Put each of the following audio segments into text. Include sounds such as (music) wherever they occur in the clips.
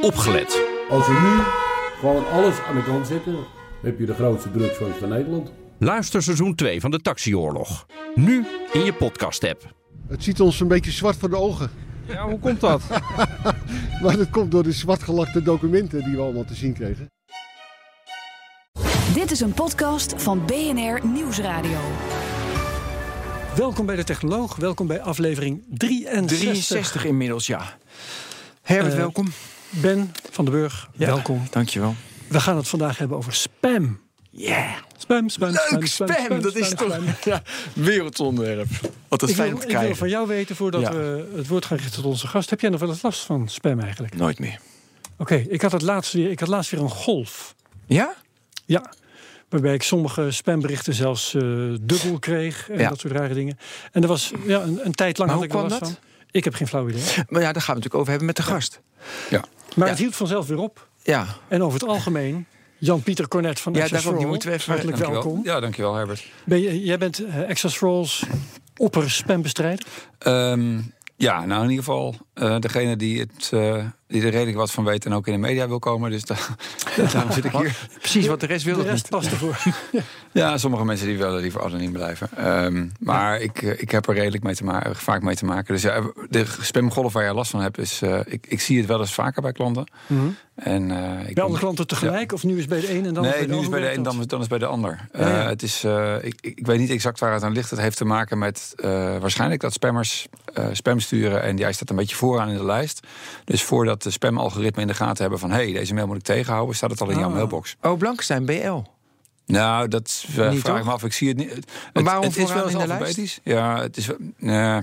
opgelet. Als we nu gewoon alles aan de kant zetten, heb je de grootste drugsfans van Nederland. Luister seizoen 2 van de Taxioorlog. Nu in je podcast-app. Het ziet ons een beetje zwart voor de ogen. Ja, hoe komt dat? (laughs) Maar dat komt door de zwartgelakte documenten die we allemaal te zien kregen. Dit is een podcast van BNR Nieuwsradio. Welkom bij de Technoloog. Welkom bij aflevering 63. 63 inmiddels, ja. Herbert, Eh, welkom. Ben van den Burg, Ja, welkom. Dankjewel. We gaan het vandaag hebben over spam. Yeah. Spam, spam, Leuk, spam, dat is spam, toch spam. (laughs) ja, wereldonderwerp. Altijd Ik fijn om te ik wil van jou weten, voordat Ja. we het woord gaan richten tot onze gast. Heb jij nog wel eens last van spam eigenlijk? Nooit meer. Oké, ik had het laatst weer, ik had laatst weer een golf. Ja? Ja. Waarbij ik sommige spamberichten zelfs eh, dubbel kreeg en Ja. dat soort rare dingen. En er was ja, een, een tijd lang Maar had hoe ik er kwam last dat? van. Ik heb geen flauw idee. Maar ja, daar gaan we het natuurlijk over hebben met de gast. Maar Ja. het hield vanzelf weer op. Ja. En over het algemeen, Jan-Pieter Cornet van Ja, Access daarom, moeten we even- Hartelijk dankjewel. welkom. Ja, dankjewel Herbert. Ben je, jij bent eh, Access. Ehm, ja, nou in ieder geval eh, degene die, het, eh, die er redelijk wat van weet en ook in de media wil komen. Dus da- (laughs) daarom zit ik hier. Precies wat de rest wil De rest niet. past ervoor. (laughs) Ja, sommige mensen die willen liever anoniem blijven. Ehm, maar ik, eh, ik heb er redelijk mee te maken, vaak mee te maken. Dus ja, de spamgolf waar jij last van hebt, is, eh, ik, ik zie het wel eens vaker bij klanten. En, eh, ik Bij alle klanten tegelijk? Of nu is bij de een en dan is Nee, bij de nu is bij de ander? een, dan, is- dan is bij de ander. Ja, ja. Eh, het is, eh, ik, ik weet niet exact waar het aan ligt. Het heeft te maken met eh, waarschijnlijk dat spammers eh, spam sturen. En jij staat een beetje vooraan in de lijst. Dus voordat de spamalgoritme in de gaten hebben van... hé, hey, deze mail moet ik tegenhouden, staat het al in jouw Ah. mailbox. Oh, Blankenstein, BL. Nou, dat eh, vraag ik me af. Ik zie het niet. Het, Maar waarom het is wel eens in de lijst? alfabetisch. Ja, het is nee,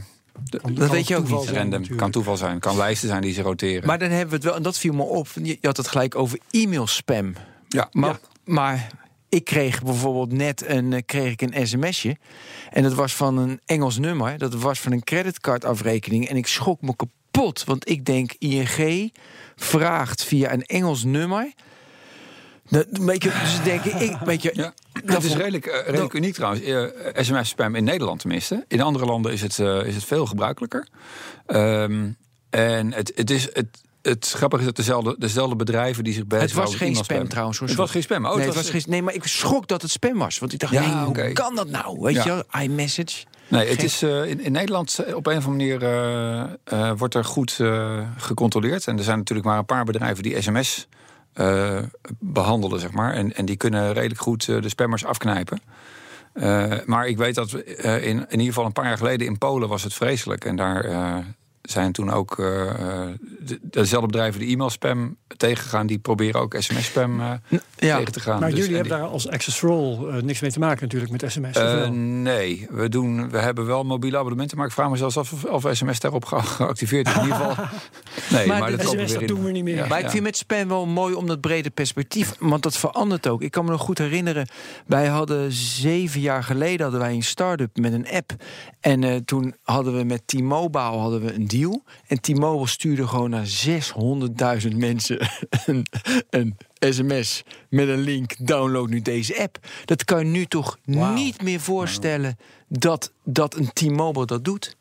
Dat weet je ook niet. zijn, random. natuurlijk. Kan toeval zijn. Kan lijsten zijn die ze roteren. Maar dan hebben we het wel, en dat viel me op. Je had het gelijk over e-mailspam. ja, Maar, ja. maar ik kreeg bijvoorbeeld net een, eh, kreeg ik een sms'je. En dat was van een Engels nummer. Dat was van een creditcardafrekening. En ik schrok me kapot. Want ik denk, ING vraagt via een Engels nummer. Dat, weet je, dus denk ik, weet je, Ja, dat het is redelijk, eh, redelijk uniek trouwens. SMS-spam in Nederland tenminste. In andere landen is het, eh, is het veel gebruikelijker. Ehm, en het, het is... Het, het grappige is dat dezelfde, dezelfde bedrijven die zich het bezighouden was met geen spam trouwens. hoor. Het was geen spam. Oh, nee, het was geen, nee, maar ik schrok dat het spam was. Want ik dacht, Ja, nee, hoe kan dat nou? Weet Ja. je iMessage. Nee, het is eh, in, in Nederland eh, op een of andere manier eh, wordt er goed gecontroleerd. En er zijn natuurlijk maar een paar bedrijven die sms eh, behandelen, zeg maar. En, en die kunnen redelijk goed de spammers afknijpen. Maar ik weet dat in, in ieder geval een paar jaar geleden in Polen was het vreselijk. En daar zijn toen ook eh, eh, de- dezelfde bedrijven die e-mailspam tegengaan, die proberen ook sms-spam eh, Ja. tegen te gaan. Maar Dus- jullie en hebben die- daar als Access for All eh, niks mee te maken natuurlijk met sms. Eh, nee, we, doen, we hebben wel mobiele abonnementen, maar ik vraag me zelfs af of, of sms daarop ge- geactiveerd is. In ieder geval. (laughs) Nee, Maar maar, de dat komen sms, dat doen we niet meer. Ja, Maar ik vind met spam wel mooi om dat brede perspectief. Want dat verandert ook. Ik kan me nog goed herinneren. Wij hadden zeven jaar geleden hadden wij een start-up met een app. En eh, toen hadden we met T-Mobile hadden we een deal. En T-Mobile stuurde gewoon naar 600.000 mensen (laughs) een, een sms met een link. Download nu deze app. Dat kan je nu toch niet meer voorstellen dat, dat een T-Mobile dat doet.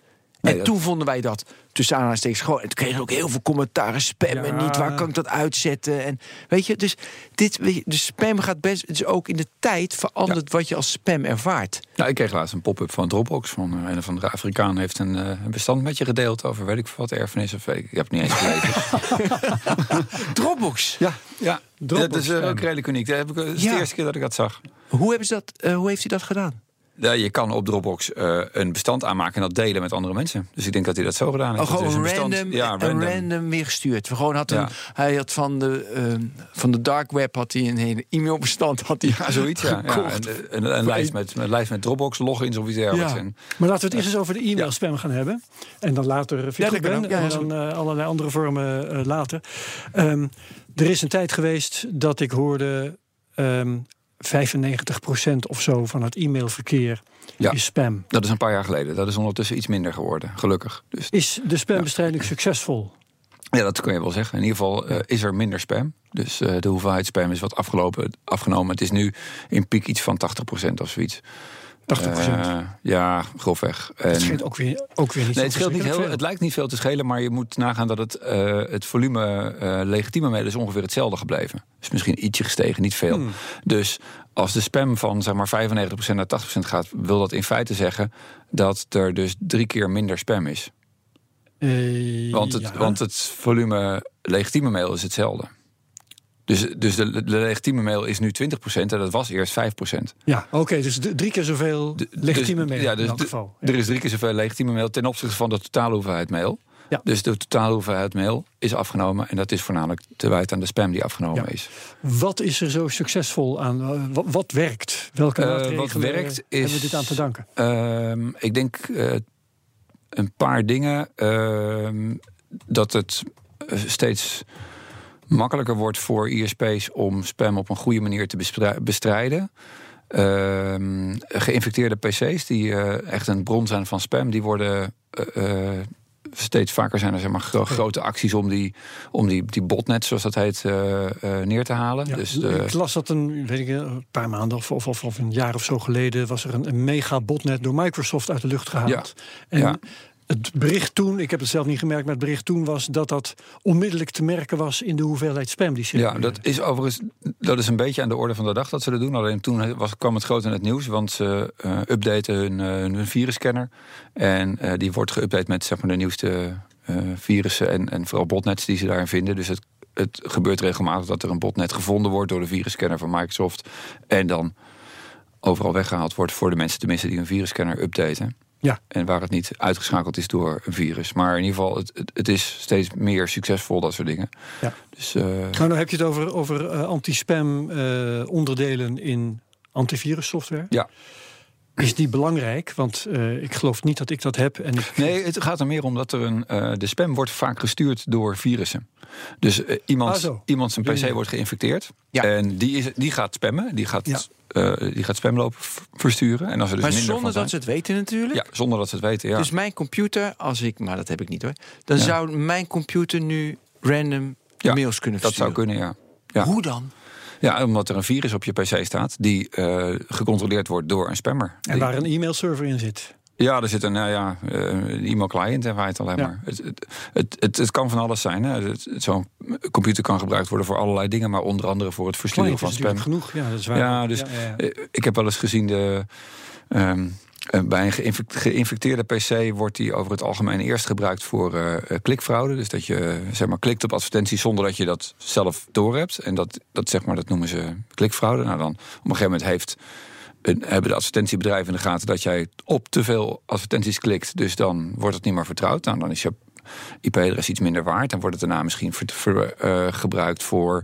Nee, en toen vonden wij dat tussen aanhalingstekens gewoon. En toen kregen we ook heel veel commentaren. Spam en niet. Waar kan ik dat uitzetten? En weet je, dus dit, weet je, de spam gaat best. Dus ook in de tijd verandert wat je als spam ervaart. Nou, ik kreeg laatst een pop-up van Dropbox. Van eh, een of andere Afrikaan heeft een, eh, een bestand met je gedeeld over weet ik wat erfenis. Of weet ik, ik heb het niet eens gelezen. (laughs) Dropbox. ja, ja. Dropbox dat is eh, ook redelijk uniek. Dat, heb ik, dat is Ja. de eerste keer dat ik dat zag. Hoe, hebben ze dat, eh, hoe heeft hij dat gedaan? Ja, je kan op Dropbox eh, een bestand aanmaken en dat delen met andere mensen. Dus ik denk dat hij dat zo gedaan heeft. Oh, gewoon Dus een random, bestand- ja, een random. random weer gestuurd. We gewoon had een, Ja. Hij had van de, ehm, van de dark web had hij een hele e-mailbestand. Had hij Ja, zoiets. Ja. Ja, een, een, een lijst met, een lijst met Dropbox, logins of iets dergelijks. Ja. En, Maar laten we het eerst eens over de e-mail spam gaan hebben. En dan later, dat kan Ben? en dan eh, allerlei andere vormen eh, later. Ehm, er is een tijd geweest dat ik hoorde... ehm 95% of zo van het e-mailverkeer Ja. is spam. dat is een paar jaar geleden. Dat is ondertussen iets minder geworden, gelukkig. Dus Is de spambestrijding succesvol? ja, dat kun je wel zeggen. In ieder geval eh, is er minder spam. Dus eh, de hoeveelheid spam is wat afgelopen, afgenomen. Het is nu in piek iets van 80% of zoiets. 80%. Eh, ja, grofweg. En- Het scheelt ook weer, ook weer niet Nee, het, scheelt niet heel, het lijkt niet veel te schelen, maar je moet nagaan dat het, eh, het volume eh, legitieme mail is ongeveer hetzelfde gebleven. Dus misschien ietsje gestegen, niet veel. Hmm. Dus als de spam van zeg maar 95% naar 80% gaat, wil dat in feite zeggen dat er dus drie keer minder spam is. Want het, ja. want het volume legitieme mail is hetzelfde. Dus, dus de, de legitieme mail is nu 20% en dat was eerst 5%. Ja, oké, dus drie keer zoveel De- legitieme dus- mail ja, dus in elk geval. Ja. Er is drie keer zoveel legitieme mail ten opzichte van de totale hoeveelheid mail. Ja. Dus de totale hoeveelheid mail is afgenomen. En dat is voornamelijk te wijten aan de spam die afgenomen Ja. is. Wat is er zo succesvol aan? eh, wat, wat werkt? Welke maatregelen wat werkt hebben we is- dit aan te danken? Ehm, ik denk eh, een paar dingen. Ehm, dat het steeds makkelijker wordt voor ISP's om spam op een goede manier te bestrijden. Ehm, geïnfecteerde PC's, die eh, echt een bron zijn van spam, die worden. eh, eh, Steeds vaker zijn er zeg maar, gro- grote acties om die, om die, die botnets, zoals dat heet, neer te halen. Ja, dus de, Ik las dat een, weet ik, een paar maanden of, of, of, een jaar of zo geleden... was er een, een mega botnet door Microsoft uit de lucht gehaald. En Ja. Het bericht toen, ik heb het zelf niet gemerkt... maar het bericht toen was dat dat onmiddellijk te merken was... in de hoeveelheid spam die Ja, circuleerde. dat is overigens dat is een beetje aan de orde van de dag dat ze dat doen. Alleen toen was, kwam het groot in het nieuws, want ze eh, updaten hun, eh, hun virusscanner. En eh, die wordt geüpdate met zeg maar, de nieuwste virussen en, en vooral botnets die ze daarin vinden. Dus het, het gebeurt regelmatig dat er een botnet gevonden wordt door de virusscanner van Microsoft. En dan overal weggehaald wordt voor de mensen tenminste die hun virusscanner updaten. Ja. En waar het niet uitgeschakeld is door een virus. Maar in ieder geval, het, het, het is steeds meer succesvol, dat soort dingen. Ja. Dus, eh, Nou, nou heb je het over, over eh, anti-spam eh, onderdelen in antivirussoftware. Ja. Is die belangrijk? Want eh, ik geloof niet dat ik dat heb. En ik, Nee, het gaat er meer om dat er een. eh, de spam wordt vaak gestuurd door virussen. Dus eh, Ah, iemand, zo. iemand zijn PC wordt geïnfecteerd. Ja. En die, is, die gaat spammen. Die gaat, Ja. eh, die gaat spam lopen v- versturen. En als er dus maar minder zonder van dat ze het weten natuurlijk. Ja, zonder dat ze het weten. Ja. Dus mijn computer, als ik, maar dat heb ik niet hoor, dan Ja. zou mijn computer nu random Ja, mails kunnen dat zou versturen. kunnen, ja. ja. Hoe dan? Ja, omdat er een virus op je PC staat die eh, gecontroleerd wordt door een spammer. en Die- waar een e-mailserver in zit. Ja, er zit een nou ja, eh, e-mail-client en het alleen Ja. maar. Het, het, het, het, kan van alles zijn. Zo'n computer kan gebruikt worden voor allerlei dingen, maar onder andere voor het versturen van spam. genoeg. Ja, dat is waar. Ja, dus ja, ja. eh, ik heb wel eens gezien de. ehm, eh, bij een geïnfect- geïnfecteerde PC wordt die over het algemeen eerst gebruikt voor eh, eh, klikfraude. Dus dat je eh, zeg maar, klikt op advertenties zonder dat je dat zelf doorhebt. En dat, dat, zeg maar, dat noemen ze klikfraude. Nou dan, op een gegeven moment heeft, hebben de advertentiebedrijven in de gaten dat jij op te veel advertenties klikt. Dus dan wordt het niet meer vertrouwd. Nou, dan is je IP-adres iets minder waard. Dan wordt het daarna misschien eh, gebruikt voor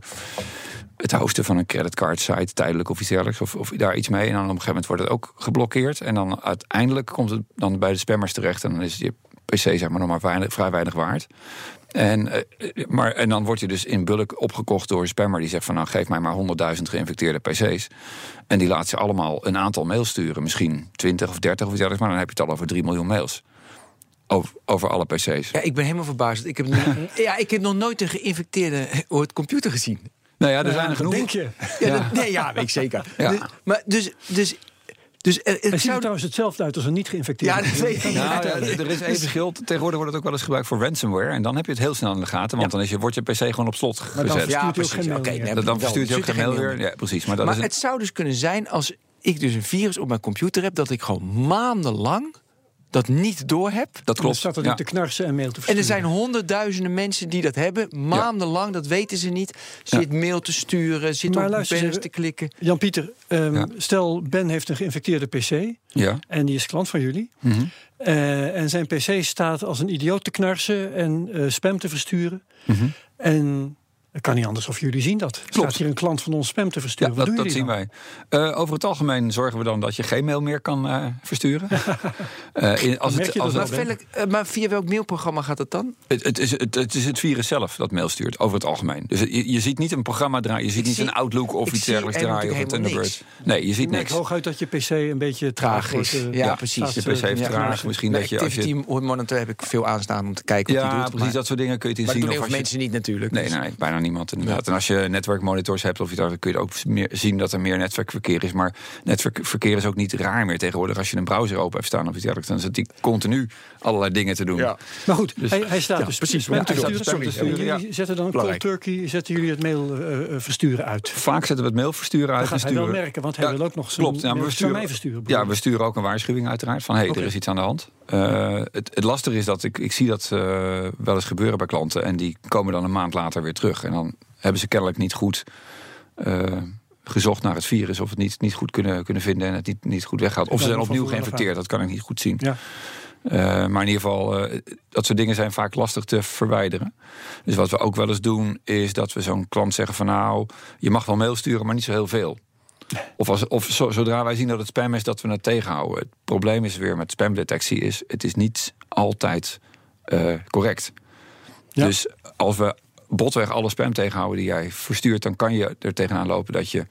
het hosten van een creditcard site, tijdelijk of iets dergelijks, of, of daar iets mee. En dan op een gegeven moment wordt het ook geblokkeerd. En dan uiteindelijk komt het dan bij de spammers terecht. En dan is je PC zeg maar nog maar vrij weinig waard. En, eh, maar, en dan wordt je dus in bulk opgekocht door een spammer die zegt van nou geef mij maar 100.000 geïnfecteerde PC's. En die laat ze allemaal een aantal mails sturen, misschien 20 of 30 of iets dergelijks, maar dan heb je het al over 3 miljoen mails. Over, over alle PC's. Ja, ik ben helemaal verbaasd. Ik heb, nog- (laughs) ja, ik heb nog nooit een geïnfecteerde eh, computer gezien. Nou ja, er Ja, zijn er genoeg. denk je. Ja, Ja. dat- nee, ja, weet ik zeker. Ja. Dus, maar dus, dus, dus er, Het ziet er trouwens hetzelfde uit als een niet geïnfecteerde. Ja, dat weet ik. Nou, ja, er is even verschil. Tegenwoordig wordt het ook wel eens gebruikt voor ransomware. En dan heb je het heel snel in de gaten. Want dan is je, wordt je PC gewoon op slot dan gezet. verstuurt hij ook precies. meer. nee, Dan, dan verstuurt je ook geen mail weer. Ja, precies. Maar dat Maar is een- het zou dus kunnen zijn als ik dus een virus op mijn computer heb... dat ik gewoon maandenlang dat niet door heb. dat Dan klopt. staat er Ja. niet te knarsen en mail te En versturen. er zijn honderdduizenden mensen die dat hebben. Maandenlang, dat weten ze niet. Zit mail te sturen, zit Maar op banners te klikken. Jan-Pieter, ehm, stel Ben heeft een geïnfecteerde PC... Ja. en die is klant van jullie. Mhm. Eh, en zijn PC staat als een idioot te knarsen en eh, spam te versturen. Mhm. En het kan niet anders of jullie zien dat. Er staat hier een klant van ons spam te Ja, versturen. dat, doen dat jullie zien dan? wij. Eh, over het algemeen zorgen we dan dat je geen mail meer kan eh, versturen. (laughs) Eh, in, als merk het, je als dat het, Maar, wel, verder- eh, maar via welk mailprogramma gaat het dan? het, het is, het, het is het virus zelf dat mail stuurt, over het algemeen. Dus je, je ziet niet een programma draaien, je ziet Ik niet zie- een Outlook of iets dergelijks er draaien of een Thunderbird. Nee, je ziet Ik merk niks. hooguit dat je PC een beetje traag, is. eh, Ja, precies. Je eh, PC heeft ja, traag. Misschien dat je als je... Activity Monitor heb ik veel aanstaan om te kijken Ja, hij doet. precies dat soort dingen kun je het in maar zien. dat doen mensen niet natuurlijk. Nee, dus- nee, bijna niemand inderdaad. En als je netwerkmonitors hebt, of je daar, kun je ook meer zien dat er meer netwerkverkeer is. Maar netwerkverkeer is ook niet raar meer tegenwoordig. Als je een browser open hebt staan of iets dergelijks, dan zit die continu allerlei dingen te doen. Ja. Maar goed, Dus- hij, hij staat ja, dus precies. Ja, hij staat sturen, jullie zetten dan cold turkey, zetten jullie het mail eh, eh, versturen uit. Vaak zetten we het mailversturen Dat uit. gaat en hij wel merken, want hij Ja, wil ook nog zijn Klopt, we sturen, mij versturen. Ja, we sturen ook een waarschuwing uiteraard van hé, hey, er is iets aan de hand. Eh, het, het lastige is dat ik, ik zie dat eh, wel eens gebeuren bij klanten en die komen dan een maand later weer terug. En dan hebben ze kennelijk niet goed eh, gezocht naar het virus of het niet, niet goed kunnen, kunnen vinden en het niet, niet goed weggaat. Of ze zijn opnieuw geïnfecteerd, dat kan ik niet goed zien. Ja. Maar in ieder geval, dat soort dingen zijn vaak lastig te verwijderen. Dus wat we ook wel eens doen, is dat we zo'n klant zeggen van nou, je mag wel mail sturen, maar niet zo heel veel. Of, als, of zo- zodra wij zien dat het spam is, dat we het tegenhouden. Het probleem is weer met spamdetectie, is het is niet altijd eh, correct. Ja. Dus als we botweg alle spam tegenhouden die jij verstuurt, dan kan je er tegenaan lopen dat je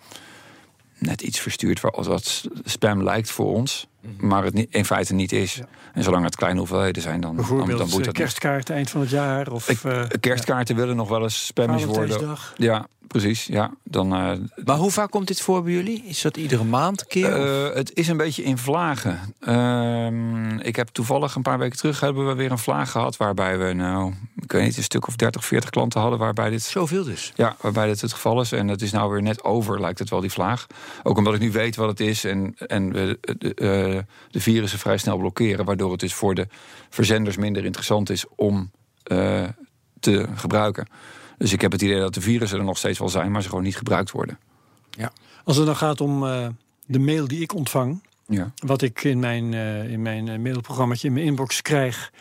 net iets verstuurt wat wat spam lijkt voor ons, maar het in feite niet is. En zolang het kleine hoeveelheden zijn, dan, dan, Bijvoorbeeld dan boet eh, dat niet. kerstkaart eind van het jaar. Of eh, Kerstkaarten willen nog wel eens spammies worden. Ja, precies. Ja, dan, eh, Maar hoe vaak komt dit voor bij jullie? Is dat iedere maand een keer? Eh, het is een beetje in vlagen. Ehm, ik heb toevallig een paar weken terug hebben we weer een vlaag gehad waarbij we nou, ik weet niet, een stuk of 30, 40 klanten hadden waarbij dit, Zoveel dus. ja, waarbij dit het geval is. En het is nou weer net over, lijkt het wel die vlaag. Ook omdat ik nu weet wat het is en, en we de, eh, de virussen vrij snel blokkeren, waardoor het dus voor de verzenders minder interessant is om te gebruiken. Dus ik heb het idee dat de virussen er nog steeds wel zijn, maar ze gewoon niet gebruikt worden. Als het dan gaat om eh, de mail die ik ontvang, Ja. wat ik in mijn, eh, in mijn eh, mailprogrammaatje in mijn inbox krijg,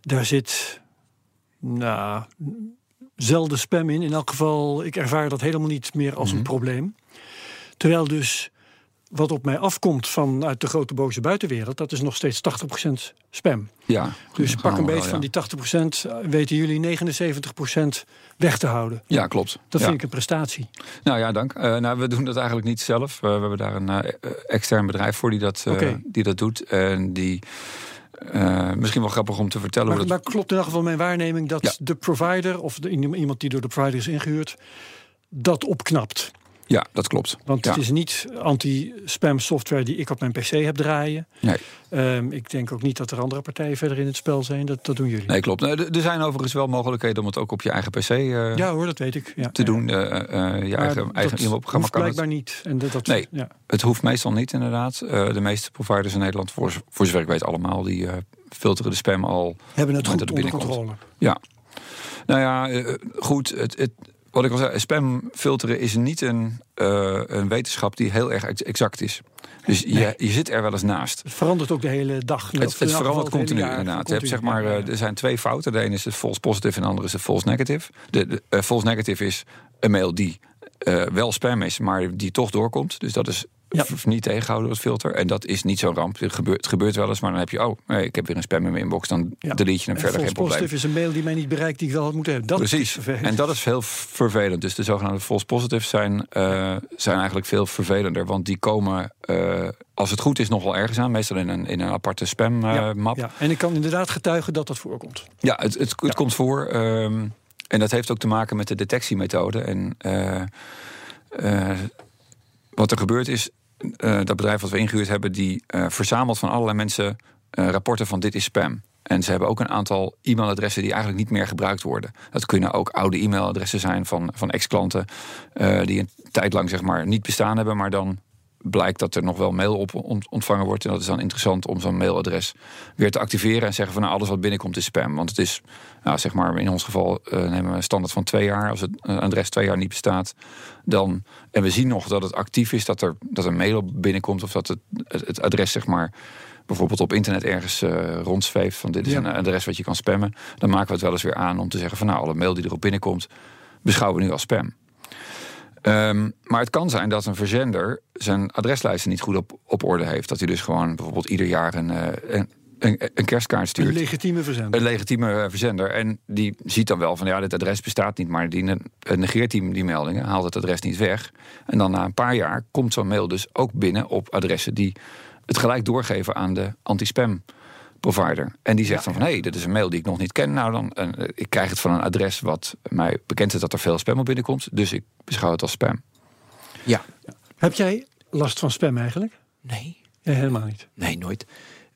daar zit nou, zelden spam in. In elk geval, ik ervaar dat helemaal niet meer als een Mhm. probleem. Terwijl dus wat op mij afkomt vanuit de grote boze buitenwereld, dat is nog steeds 80% spam. Ja, Dus pak een beetje ja. van die 80% weten jullie 79% weg te houden. Ja, klopt. Dat ja. vind ik een prestatie. Nou ja, dank. Eh, nou, we doen dat eigenlijk niet zelf. Eh, we hebben daar een eh, extern bedrijf voor die dat, eh, die dat doet. En die. eh, misschien wel grappig om te vertellen Maar, maar klopt in elk geval mijn waarneming dat Ja. de provider of de, iemand die door de provider is ingehuurd, dat opknapt. Ja, dat klopt. Want ja. het is niet anti-spam software die ik op mijn PC heb draaien. Nee. Ehm, ik denk ook niet dat er andere partijen verder in het spel zijn. Dat, dat doen jullie. Nee, klopt. Er zijn overigens wel mogelijkheden om het ook op je eigen PC eh, Ja hoor, dat weet ik. Ja, te ja. doen. Eh, eh, je Maar eigen, eigen e-mailprogramma kan het. blijkbaar niet. En dat, dat, Nee. ja. Het hoeft meestal niet, inderdaad. De meeste providers in Nederland, voor, voor zover ik weet allemaal, die filteren de spam al Hebben het goed het onder controle. Ja, nou ja, goed. Het, het, wat ik al zei, spam filteren is niet een, eh, een wetenschap die heel erg ex- exact is. Dus je, je zit er wel eens naast. Het verandert ook de hele dag. Het, het verandert continu, jaar. inderdaad. Je hebt, zeg Continu, maar, eh, er zijn twee fouten. De ene is het false positive en de andere is het false negative. De, de eh, false negative is een mail die wel spam is, maar die toch doorkomt. Dus dat is Ja. v- niet tegengehouden door het filter. En dat is niet zo'n ramp. Het gebeurt, het gebeurt wel eens, maar dan heb je... oh, nee, ik heb weer een spam in mijn inbox. Dan Ja. delete je hem En verder, geen false probleem. positive is een mail die mij niet bereikt die ik wel had moeten hebben. Dat Precies. En dat is heel vervelend. Dus de zogenaamde false positives zijn, eh, zijn eigenlijk veel vervelender. Want die komen, eh, als het goed is, nog wel ergens aan. Meestal in een, in een aparte spam eh, Ja, map. Ja, Ja, en ik kan inderdaad getuigen dat dat voorkomt. het, het, het komt voor. ehm, en dat heeft ook te maken met de detectiemethode. En wat er gebeurt is, eh, dat bedrijf wat we ingehuurd hebben... die eh, verzamelt van allerlei mensen eh, rapporten van dit is spam. En ze hebben ook een aantal e-mailadressen die eigenlijk niet meer gebruikt worden. Dat kunnen ook oude e-mailadressen zijn van, van ex-klanten... die een tijd lang zeg maar, niet bestaan hebben... maar dan blijkt dat er nog wel mail op ont- ontvangen wordt. En dat is dan interessant om zo'n mailadres weer te activeren... en zeggen van nou, alles wat binnenkomt is spam. Want het is, nou, zeg maar, in ons geval eh, nemen we een standaard van twee jaar. Als het een adres twee jaar niet bestaat, dan... en we zien nog dat het actief is, dat er, dat er mail op binnenkomt... of dat het, het, het adres, zeg maar, bijvoorbeeld op internet ergens eh rondzweeft... van dit is Ja. een adres wat je kan spammen... dan maken we het wel eens weer aan om te zeggen van... nou, alle mail die erop binnenkomt, beschouwen we nu als spam. Ehm, maar het kan zijn dat een verzender zijn adreslijsten niet goed op, op orde heeft. Dat hij dus gewoon bijvoorbeeld ieder jaar een, eh, een, een, een kerstkaart Een stuurt. legitieme verzender. Een legitieme eh, verzender. En die ziet dan wel van ja, dit adres bestaat niet. Maar die eh, negeert die, die meldingen, haalt het adres niet weg. En dan na een paar jaar komt zo'n mail dus ook binnen op adressen die het gelijk doorgeven aan de anti-spam provider. En die zegt dan van, hé, hey, dit is een mail die ik nog niet ken. Nou, dan, eh, ik krijg het van een adres wat mij bekend is dat er veel spam op binnenkomt. Dus ik beschouw het als spam. Ja. Heb jij last van spam eigenlijk? Nee. Helemaal niet. Nee, nooit.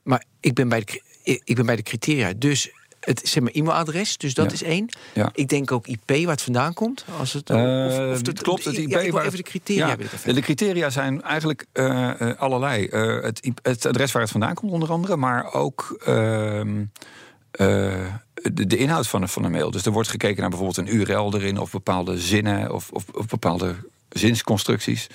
Maar ik ben bij de, ik ben bij de criteria. Dus het zeg maar e-mailadres, dus dat Ja. is één. Ja. Ik denk ook IP waar het vandaan komt. Als het, Eh, het- klopt, het ja, IP ik wil waar- even de criteria Ja, even. de criteria zijn eigenlijk eh, eh, allerlei. Eh, het, het adres waar het vandaan komt, onder andere, maar ook ehm, eh, de, de inhoud van een, van een mail. Dus er wordt gekeken naar bijvoorbeeld een URL erin, of bepaalde zinnen, of, of, of bepaalde zinsconstructies.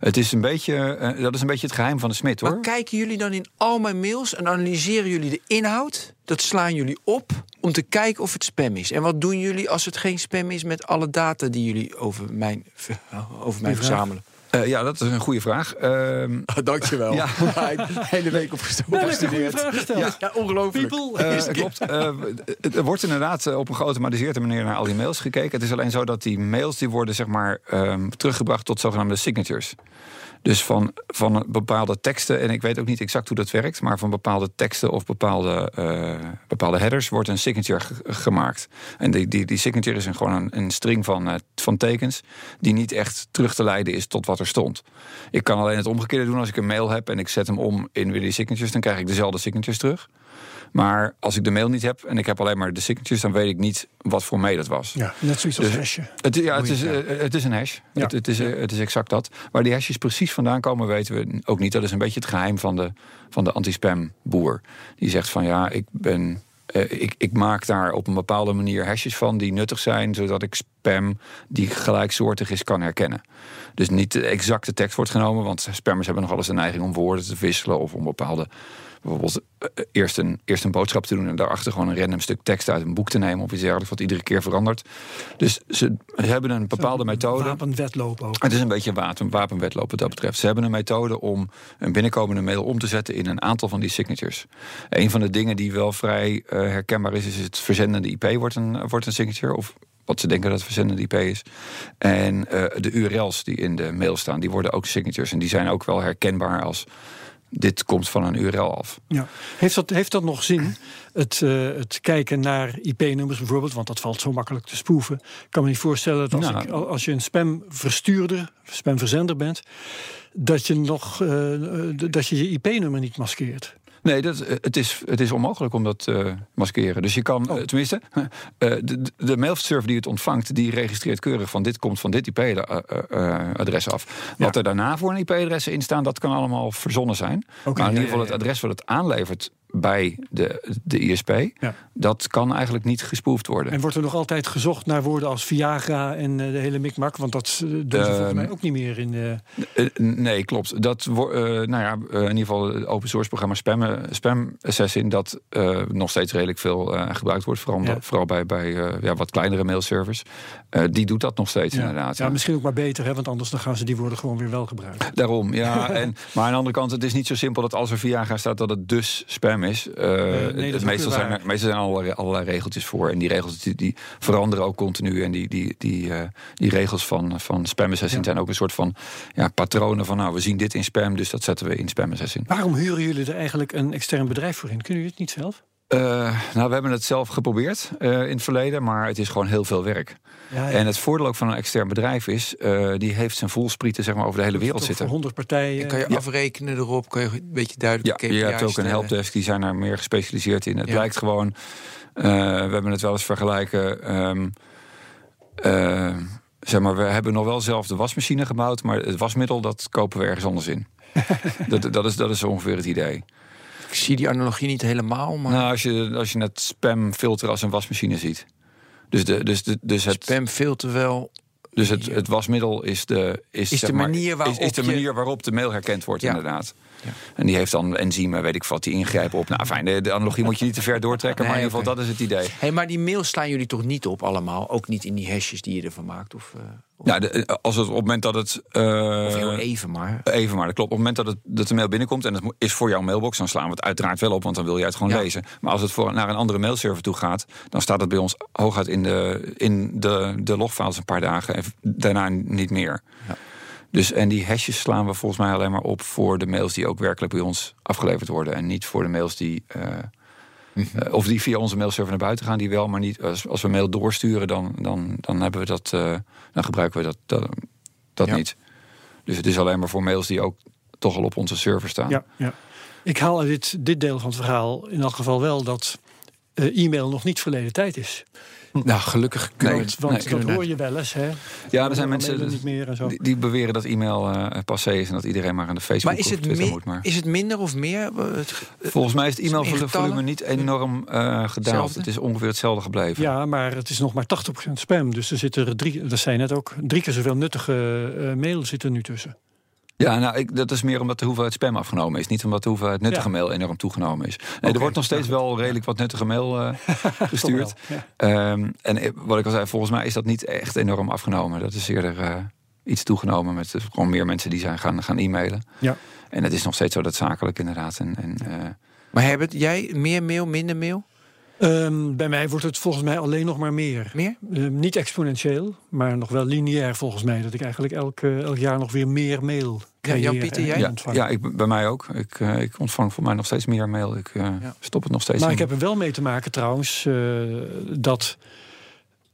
Het is een beetje, eh, dat is een beetje het geheim van de smid, hoor. Maar kijken jullie dan in al mijn mails en analyseren jullie de inhoud? Dat slaan jullie op om te kijken of het spam is. En wat doen jullie als het geen spam is met alle data die jullie over mijn, ver- over mij verzamelen? Eh, ja, dat is een goede vraag. Ehm, (laughs) dankjewel. Ja. (laughs) de hele week op gestudeerd. Ja. Ja, ongelooflijk. People. Eh, klopt. Eh, het- er wordt inderdaad eh, op een geautomatiseerde manier naar al die mails gekeken. Het is alleen zo dat die mails die worden zeg maar, ehm, teruggebracht tot zogenaamde signatures. Dus van, van bepaalde teksten, en ik weet ook niet exact hoe dat werkt, maar van bepaalde teksten of bepaalde, eh, bepaalde headers wordt een signature ge- gemaakt. En die, die, die signature is een, gewoon een, een string van, eh, van tekens die niet echt terug te leiden is tot wat er stond. Ik kan alleen het omgekeerde doen als ik een mail heb en ik zet hem om in weer die signatures, dan krijg ik dezelfde signatures terug. Maar als ik de mail niet heb en ik heb alleen maar de signatures, dan weet ik niet wat voor mail het was. Ja, net zoiets als Dus- hashje. Het, ja, het is, eh, het is een hash. Ja. Het, het, is, eh, het is exact dat. Waar die hashes precies vandaan komen, weten we ook niet. Dat is een beetje het geheim van de, van de anti-spam boer. Die zegt van ja, ik ben. eh, ik, ik maak daar op een bepaalde manier hashes van die nuttig zijn, zodat ik spam die gelijksoortig is kan herkennen. Dus niet de exacte tekst wordt genomen, want spammers hebben nog eens de neiging om woorden te wisselen of om bepaalde. Bijvoorbeeld eh, eerst, een, eerst een boodschap te doen en daarachter gewoon een random stuk tekst uit een boek te nemen of iets dergelijks, wat iedere keer verandert. Dus ze hebben een bepaalde methode. Wapenwetloop ook. Het is een beetje een wapen, wapenwetloop wat dat betreft. Ze hebben een methode om een binnenkomende mail om te zetten in een aantal van die signatures. Een van de dingen die wel vrij eh, herkenbaar is, is het verzendende IP wordt een, wordt een signature. Of wat ze denken dat het verzendende IP is. En eh, de URL's die in de mail staan, die worden ook signatures. En die zijn ook wel herkenbaar als dit komt van een URL af. Ja. Heeft, dat, heeft dat nog zin? Het, eh, het kijken naar IP-nummers bijvoorbeeld, want dat valt zo makkelijk te spoeven. Ik kan me niet voorstellen dat als, Nou. ik, als je een spamverstuurder, spamverzender bent, dat je nog eh, dat je je IP-nummer niet maskeert. Nee, dat, eh, het, is, het is onmogelijk om dat te maskeren. Dus je kan, Oh. eh, tenminste, (laughs) eh, de, de mailserver die het ontvangt, die registreert keurig van dit komt van dit IP-adres af. Wat Ja. er daarna voor een IP-adressen in staan, dat kan allemaal verzonnen zijn. Maar in ieder geval het adres wat het aanlevert bij de, de ISP, Ja. dat kan eigenlijk niet gespoefd worden. En wordt er nog altijd gezocht naar woorden als Viagra en eh, de hele mikmak? Want dat eh, doen ze Ehm, volgens mij ook niet meer in de... Eh, nee, klopt. Dat wordt, eh, nou ja, in ieder geval het open source programma Spam, Spam Assassin, dat nog steeds redelijk veel gebruikt wordt, vooral, Ja. vooral bij, bij ja, wat kleinere mailservers. Die doet dat nog steeds inderdaad. ja, ja. misschien ook maar beter, hè, want anders dan gaan ze die woorden gewoon weer wel gebruiken. Daarom, ja. (laughs) En, maar aan de andere kant, het is niet zo simpel dat als er Viagra staat dat het dus spam is. Eh, nee, is ook meestal, zijn er, meestal zijn er allerlei, allerlei regeltjes voor. En die regels die, die veranderen ook continu. En die, die, die, eh, die regels van, van spam assassin Ja. zijn ook een soort van ja, patronen van nou, we zien dit in spam, dus dat zetten we in spam assassin. Waarom huren jullie er eigenlijk een extern bedrijf voor in? Kunnen jullie het niet zelf? Eh, nou, we hebben het zelf geprobeerd eh, in het verleden, maar het is gewoon heel veel werk. Ja, En het voordeel ook van een extern bedrijf is, eh, die heeft zijn voelsprieten zeg maar, over de hele wereld zitten. Voor 100 partijen. En kan je Ja. afrekenen erop? Kan je een beetje duidelijk Ja, je hebt ook een helpdesk, die zijn daar meer gespecialiseerd in. Het Ja. blijkt gewoon, eh, we hebben het wel eens vergelijken. ehm, eh, zeg maar, we hebben nog wel zelf de wasmachine gebouwd, maar het wasmiddel dat kopen we ergens anders in. (laughs) dat, dat, is, dat is ongeveer het idee. Ik zie die analogie niet helemaal, maar Nou, als je, als je het spamfilter als een wasmachine ziet. Dus, de, dus, de, dus het, spamfilter wel. dus het, het wasmiddel is de, is, Is de manier waarop is, is de je- manier waarop de mail herkend wordt, Ja. inderdaad. Ja. En die heeft dan enzymen, weet ik wat, die ingrijpen op. Nou, fijn, de, de analogie moet je niet te ver doortrekken, maar in ieder geval, dat is het idee. Hey, maar die mails slaan jullie toch niet op allemaal? Ook niet in die hashjes die je ervan maakt? Of, eh, of- Ja, de, als het op het moment dat het. eh, of heel even maar. Even maar, dat klopt. Op het moment dat, het, dat de mail binnenkomt en het is voor jouw mailbox, dan slaan we het uiteraard wel op, want dan wil jij het gewoon Ja. lezen. Maar als het voor, naar een andere mailserver toe gaat, dan staat het bij ons hooguit in de, in de, de logfiles een paar dagen en daarna niet meer. Ja. Dus en die hashes slaan we volgens mij alleen maar op voor de mails die ook werkelijk bij ons afgeleverd worden en niet voor de mails die. Eh, Eh, of die via onze mailserver naar buiten gaan, die wel, maar niet. Als, als we mail doorsturen, dan, dan, dan hebben we dat. eh, dan gebruiken we dat, dat, dat Ja. niet. Dus het is alleen maar voor mails die ook toch al op onze server staan. Ja, ja. Ik haal uit dit, dit deel van het verhaal in elk geval wel dat eh, e-mail nog niet verleden tijd is. (laughs) Nou, gelukkig kunnen Nee, we Want, want nee, dat hoor je wel eens. Hè? Ja, er zijn Mailen mensen niet meer en zo. die, die beweren dat e-mail eh, passé is en dat iedereen maar aan de Facebook Maar is of het, Twitter moet. Maar is het minder of meer? Eh, het- volgens mij is het e-mailvolume niet enorm eh, gedaald. Het is ongeveer hetzelfde gebleven. Ja, maar het is nog maar 80% spam. Dus er zitten er drie, dat zei je net ook, drie keer zoveel nuttige eh mail zit er nu tussen. Ja, nou, ik, dat is meer omdat de hoeveelheid spam afgenomen is. Niet omdat de hoeveelheid nuttige Ja. mail enorm toegenomen is. Nee, er wordt nog steeds wel redelijk wat nuttige mail eh, (laughs) gestuurd. Ja. Ehm, en eh, wat ik al zei, volgens mij is dat niet echt enorm afgenomen. Dat is eerder eh, iets toegenomen met gewoon meer mensen die zijn gaan, gaan e-mailen. Ja. En het is nog steeds zo dat zakelijk inderdaad. En, en, eh, Maar Herbert, jij meer mail, minder mail? Ehm, bij mij wordt het volgens mij alleen nog maar meer. Meer? Ehm, niet exponentieel, maar nog wel lineair volgens mij. Dat ik eigenlijk elk, eh, elk jaar nog weer meer mail creëer. Jan-Pieter, en jij? ja, ja ik, bij mij ook. Ik, eh, ik ontvang voor mij nog steeds meer mail. Ik eh, Ja. stop het nog steeds Maar in. ik heb er wel mee te maken trouwens eh, dat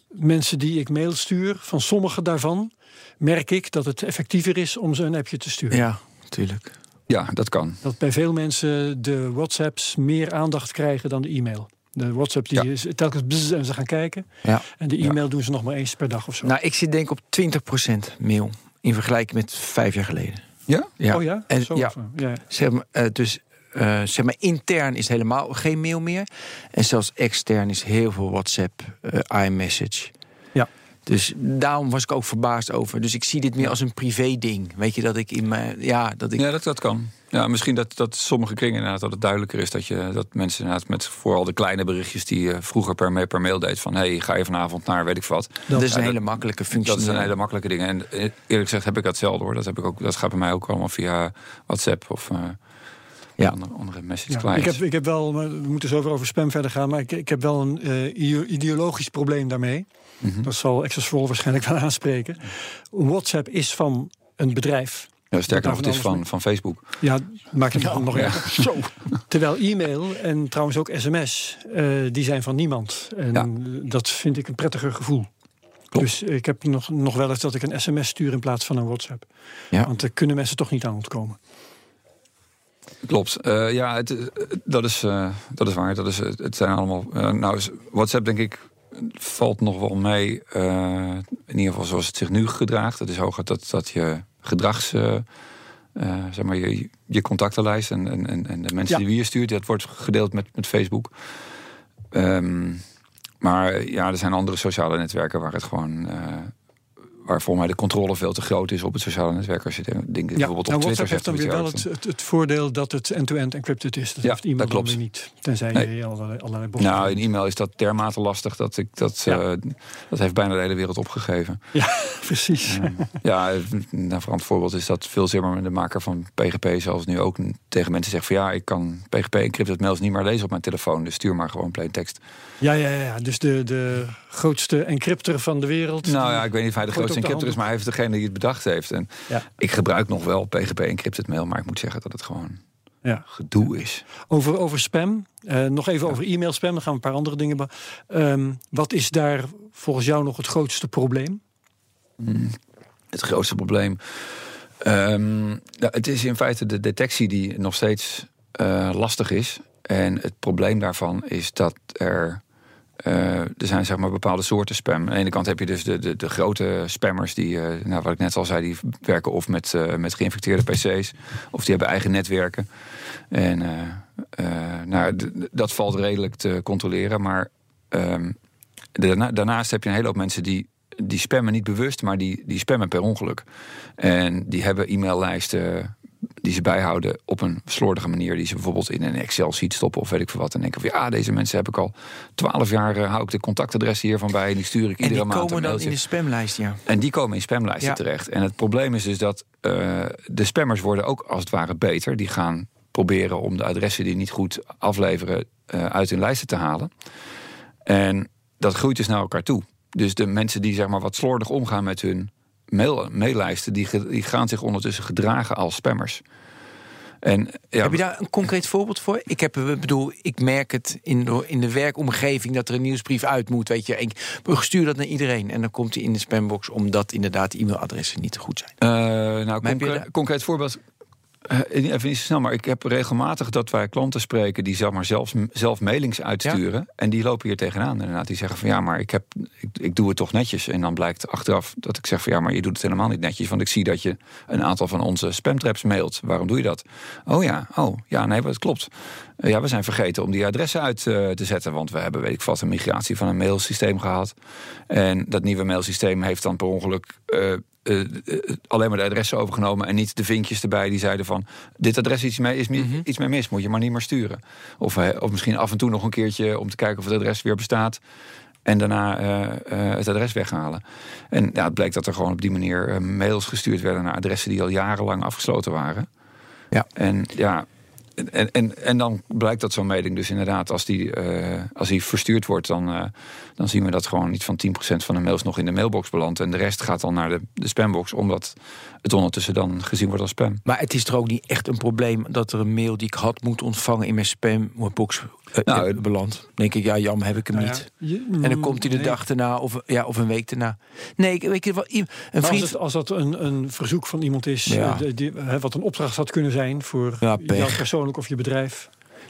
mensen die ik mail stuur, van sommige daarvan merk ik dat het effectiever is om ze een appje te sturen. Ja, natuurlijk. Ja, dat kan. Dat bij veel mensen de WhatsApps meer aandacht krijgen dan de e-mail. De WhatsApp die Ja. is telkens bzz en ze gaan kijken. Ja. En de e-mail doen ze nog maar eens per dag of zo. Nou, ik zit denk ik op 20% mail. In vergelijking met vijf jaar geleden. Ja? Ja. Oh ja? En, Zo, ja, eh, ja. zeg maar, eh, dus eh, zeg maar intern is helemaal geen mail meer. En zelfs extern is heel veel WhatsApp, eh, iMessage. Dus daarom was ik ook verbaasd over. Dus ik zie dit meer als een privé ding. Weet je dat ik in mijn. Ja, dat ik. Ja, dat, dat kan. Ja, misschien dat, dat sommige kringen inderdaad dat het duidelijker is dat, je, dat mensen inderdaad met vooral de kleine berichtjes die je vroeger per, ma- per mail deed van hey, ga je vanavond naar weet ik wat. dat is ja, een dat- hele makkelijke functie. Dat zijn hele makkelijke dingen. En eh, eerlijk gezegd heb ik dat zelden hoor. Dat, heb ik ook, dat gaat bij mij ook allemaal via WhatsApp of eh Ja. andere, andere message Ja, ik, heb, ik heb wel, we moeten zo over over spam verder gaan, maar ik, ik heb wel een eh, ide- ideologisch probleem daarmee. Mhm. Dat zal Access for All waarschijnlijk wel aanspreken. WhatsApp is van een bedrijf. ja, sterker nog, het is van van, Facebook. Ja, maakt het nog erger. Zo. Terwijl e-mail en trouwens ook sms, eh, die zijn van niemand. En Ja. dat vind ik een prettiger gevoel. Klopt. Dus ik heb nog, nog wel eens dat ik een sms stuur in plaats van een WhatsApp. Ja. Want daar kunnen mensen toch niet aan ontkomen. Klopt. Eh, ja, het, eh, dat, is, dat is waar. Dat is, het zijn allemaal. nou, WhatsApp denk ik valt nog wel mee. eh, in ieder geval zoals het zich nu gedraagt. Het is hoger dat, dat je gedrags. eh, eh, zeg maar je, je contactenlijst en, en, en- en de mensen Ja. die je stuurt, dat wordt gedeeld met, met Facebook. Ehm, maar ja, er zijn andere sociale netwerken waar het gewoon. Waar volgens mij de controle veel te groot is op het sociale netwerk. Als je denkt, denkt bijvoorbeeld nou, op Twitter WhatsApp heeft dan weer wel het, het, het voordeel dat het end-to-end encrypted is. Dat Ja, heeft e-mail dat klopt. dan weer niet. Tenzij Nee. je allerlei, allerlei Nou, in e-mail is dat dermate lastig dat ik dat. Ja. eh, dat heeft bijna de hele wereld opgegeven. (laughs) Precies. ja, een verant voorbeeld is dat Phil Zimmerman, de maker van PGP, zelfs nu ook tegen mensen zegt van ja, ik kan PGP encrypted mails niet meer lezen op mijn telefoon. Dus stuur maar gewoon plain tekst. Ja, ja, ja. Dus de, de grootste encrypter van de wereld. Nou ja, ik weet niet of hij de grootste encryptor is, maar hij heeft degene die het bedacht heeft. En Ja. ik gebruik nog wel PGP encrypted mail, maar ik moet zeggen dat het gewoon Ja. gedoe is. Over, over spam. Eh, nog even over e-mail spam. Dan gaan we een paar andere dingen. be- Ehm, wat is daar volgens jou nog het grootste probleem? Het grootste probleem. Ehm, nou, het is in feite de detectie die nog steeds eh, lastig is. En het probleem daarvan is dat er. Eh, er zijn zeg maar bepaalde soorten spam. Aan de ene kant heb je dus de, de, de grote spammers die, eh, nou, wat ik net al zei, die werken of met, eh, met geïnfecteerde PC's, of die hebben eigen netwerken. En nou, dat valt redelijk te controleren. Maar ehm, daarna- daarnaast heb je een hele hoop mensen die die spammen niet bewust, maar die, die spammen per ongeluk. En die hebben e-maillijsten die ze bijhouden op een slordige manier. Die ze bijvoorbeeld in een Excel-sheet stoppen of weet ik veel wat. En denken van ja, deze mensen heb ik al twaalf jaar, eh, hou ik de contactadressen hiervan bij. En die stuur ik En iedere die maand komen een dan mailtje. in de spamlijst, ja. En die komen in spamlijsten Ja. terecht. En het probleem is dus dat eh, de spammers worden ook als het ware beter. Die gaan proberen om de adressen die niet goed afleveren eh, uit hun lijsten te halen. En dat groeit dus naar elkaar toe. Dus de mensen die zeg maar wat slordig omgaan met hun mail, maillijsten, die, die gaan zich ondertussen gedragen als spammers. En, ja, Heb je daar een concreet voorbeeld voor? Ik, heb, ik bedoel, ik merk het in de, in de werkomgeving dat er een nieuwsbrief uit moet. Weet je, ik sturen dat naar iedereen. En dan komt hij in de spambox omdat inderdaad de e-mailadressen niet goed zijn. Eh, nou, concre- concreet voorbeeld. Eh, even niet zo snel, maar ik heb regelmatig dat wij klanten spreken die zeg maar zelfs, zelf mailings uitsturen. En die lopen hier tegenaan. Inderdaad, die zeggen van ja, maar ik, heb, ik, ik doe het toch netjes. En dan blijkt achteraf dat ik zeg van ja, maar je doet het helemaal niet netjes. Want ik zie dat je een aantal van onze spamtraps mailt. Waarom doe je dat? Oh ja, oh ja, nee, dat klopt. Eh, ja, we zijn vergeten om die adressen uit eh, te zetten. Want we hebben, weet ik wat, een migratie van een mailsysteem gehad. En dat nieuwe mailsysteem heeft dan per ongeluk eh, eh, alleen maar de adressen overgenomen en niet de vinkjes erbij die zeiden van dit adres is iets mee, is mi- iets mee mis, moet je maar niet meer sturen. Of, eh, of misschien af en toe nog een keertje om te kijken of het adres weer bestaat. En daarna het adres weghalen. En ja, het bleek dat er gewoon op die manier mails gestuurd werden naar adressen die al jarenlang afgesloten waren. Ja. En ja, en, en, en dan blijkt dat zo'n mailing dus inderdaad, als die, als die verstuurd wordt, dan, dan zien we dat gewoon niet van 10% van de mails nog in de mailbox belandt. En de rest gaat dan naar de, de spambox, omdat het ondertussen dan gezien wordt als spam. Maar het is toch ook niet echt een probleem dat er een mail die ik had moeten ontvangen in mijn spambox eh, Nou, eh, belandt. Dan denk ik, ja, jam, heb ik hem Nou ja, niet. je- En dan komt hij de nee. dag daarna of, ja, of een week daarna. Nee, ik weet je wel, een Als, vriend. het, als dat een, een verzoek van iemand is, Ja. eh, die- wat een opdracht had kunnen zijn voor Ja, jou persoonlijk of je bedrijf.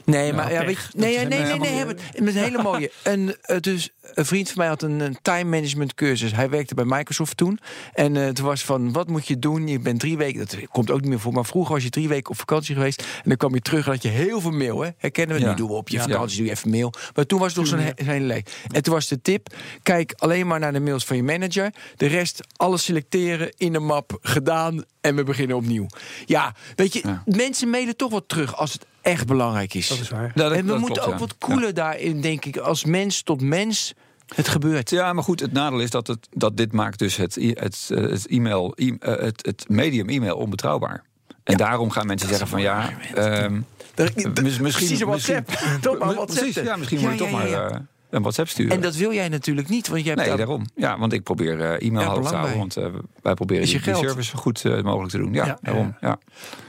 Nee, maar ja, pech. weet je, nee, nee, nee, nee, met een hele mooie. En eh, dus een vriend van mij had een, een time management cursus. Hij werkte bij Microsoft toen. En eh het was van, wat moet je doen? Je bent drie weken, dat komt ook niet meer voor. Maar vroeger was je drie weken op vakantie geweest. En dan kwam je terug en had je heel veel mail. Hè? Herkennen we? Ja. Nu doen we op je Ja. vakantie doe je even mail. Maar toen was het nog zo'n he- zo'n hele lijst. En toen was de tip, kijk alleen maar naar de mails van je manager. De rest, alles selecteren, in de map, gedaan. En we beginnen opnieuw. Ja, weet je, Ja. mensen mailen toch wat terug als het echt belangrijk is. Dat is waar. Ja, dat- en we dat moeten klopt, ook ja. wat koeler daarin, denk ik, als mens tot mens het gebeurt. Ja, maar goed, het nadeel is dat, het, dat dit maakt dus het, het, eh, het, e-mail, e- eh, het, het medium e-mail onbetrouwbaar. En daarom gaan mensen zeggen van ja, ehm, Daar- mis- daar- misschien, precies een WhatsApp. misschien- (laughs) (laughs) Toch maar WhatsApp. Precies, ja, misschien Ja, moet je ja, toch ja, maar ja. eh, een WhatsApp sturen. En dat wil jij natuurlijk niet, want jij hebt nee, daar- daarom. Ja, want ik probeer eh, e-mail Ja, te houden. Want eh, wij proberen die, service zo goed mogelijk te doen. Ja, Ja. daarom. Ja.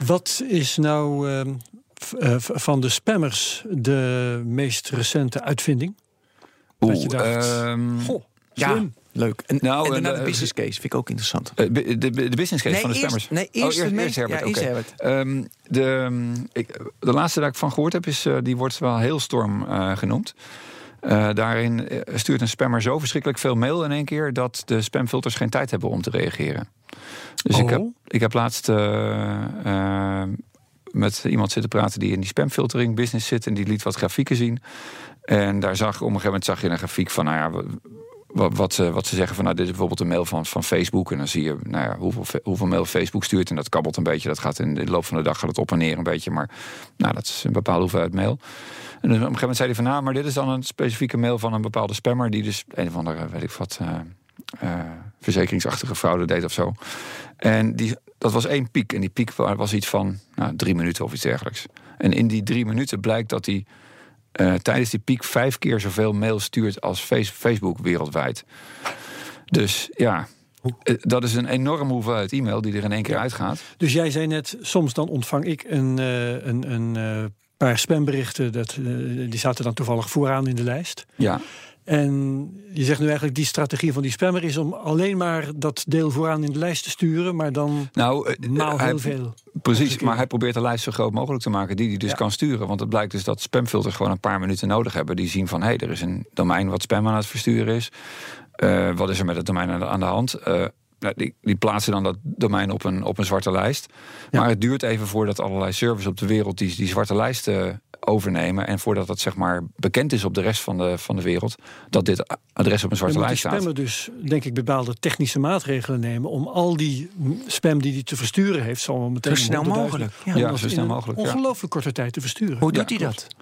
Wat is nou eh, van de spammers de meest recente uitvinding? Dat je dacht, ehm, Goh, Ja, leuk. En, Nou, en daarna en, de eh, business case vind ik ook interessant. eh, de, de, de business case van de eerst, spammers. nee, Oh, eerst, de meest- Herbert, ja, eerst Herbert. Ehm, de, ik, de laatste dat ik van gehoord heb, is, eh, die wordt wel heel storm eh, genoemd. Eh, daarin eh, stuurt een spammer zo verschrikkelijk veel mail in één keer dat de spamfilters geen tijd hebben om te reageren. Dus ik, Oh. heb, ik heb laatst eh, eh, met iemand zitten praten die in die spamfiltering business zit en die liet wat grafieken zien. En daar zag op een gegeven moment zag je een grafiek van, nou ja, wat, wat, ze, wat ze zeggen van, nou, dit is bijvoorbeeld een mail van, van Facebook. En dan zie je nou ja, hoeveel, hoeveel mail Facebook stuurt. En dat kabbelt een beetje. Dat gaat in de loop van de dag gaat het op en neer een beetje. Maar nou, dat is een bepaalde hoeveelheid mail. En dus op een gegeven moment zei hij van, nou, maar dit is dan een specifieke mail van een bepaalde spammer. Die dus een of andere, weet ik wat, eh, eh, verzekeringsachtige fraude deed of zo. En die, dat was één piek. En die piek wa- was iets van nou, drie minuten of iets dergelijks. En in die drie minuten blijkt dat hij eh, tijdens die piek vijf keer zoveel mail stuurt als Face- Facebook wereldwijd. Dus ja, eh, dat is een enorme hoeveelheid e-mail die er in één keer uitgaat. Dus jij zei net, soms dan ontvang ik een, eh, een, een paar spamberichten. Dat, die zaten dan toevallig vooraan in de lijst. Ja, En je zegt nu eigenlijk, die strategie van die spammer is om alleen maar dat deel vooraan in de lijst te sturen, maar dan nou, eh, maal hij- heel veel. Precies, maar hij probeert de lijst zo groot mogelijk te maken die hij dus Ja. kan sturen. Want het blijkt dus dat spamfilters gewoon een paar minuten nodig hebben. Die zien van, hé, hey, er is een domein wat spam aan het versturen is. Eh, wat is er met het domein aan de, aan de hand? Eh, nou, die, die plaatsen dan dat domein op een, op een zwarte lijst. Ja. Maar het duurt even voordat allerlei servers op de wereld die, die zwarte lijst eh, overnemen. En voordat dat zeg maar bekend is op de rest van de, van de wereld. Dat dit adres op een zwarte lijst staat. spammer dus, denk ik, bepaalde technische maatregelen nemen om al die spam die hij te versturen heeft, zal meteen Zo snel 100.000 mogelijk, ja. zo snel mogelijk, ja. Ongelooflijk korte tijd te versturen. Hoe Ja, doet hij klopt. dat?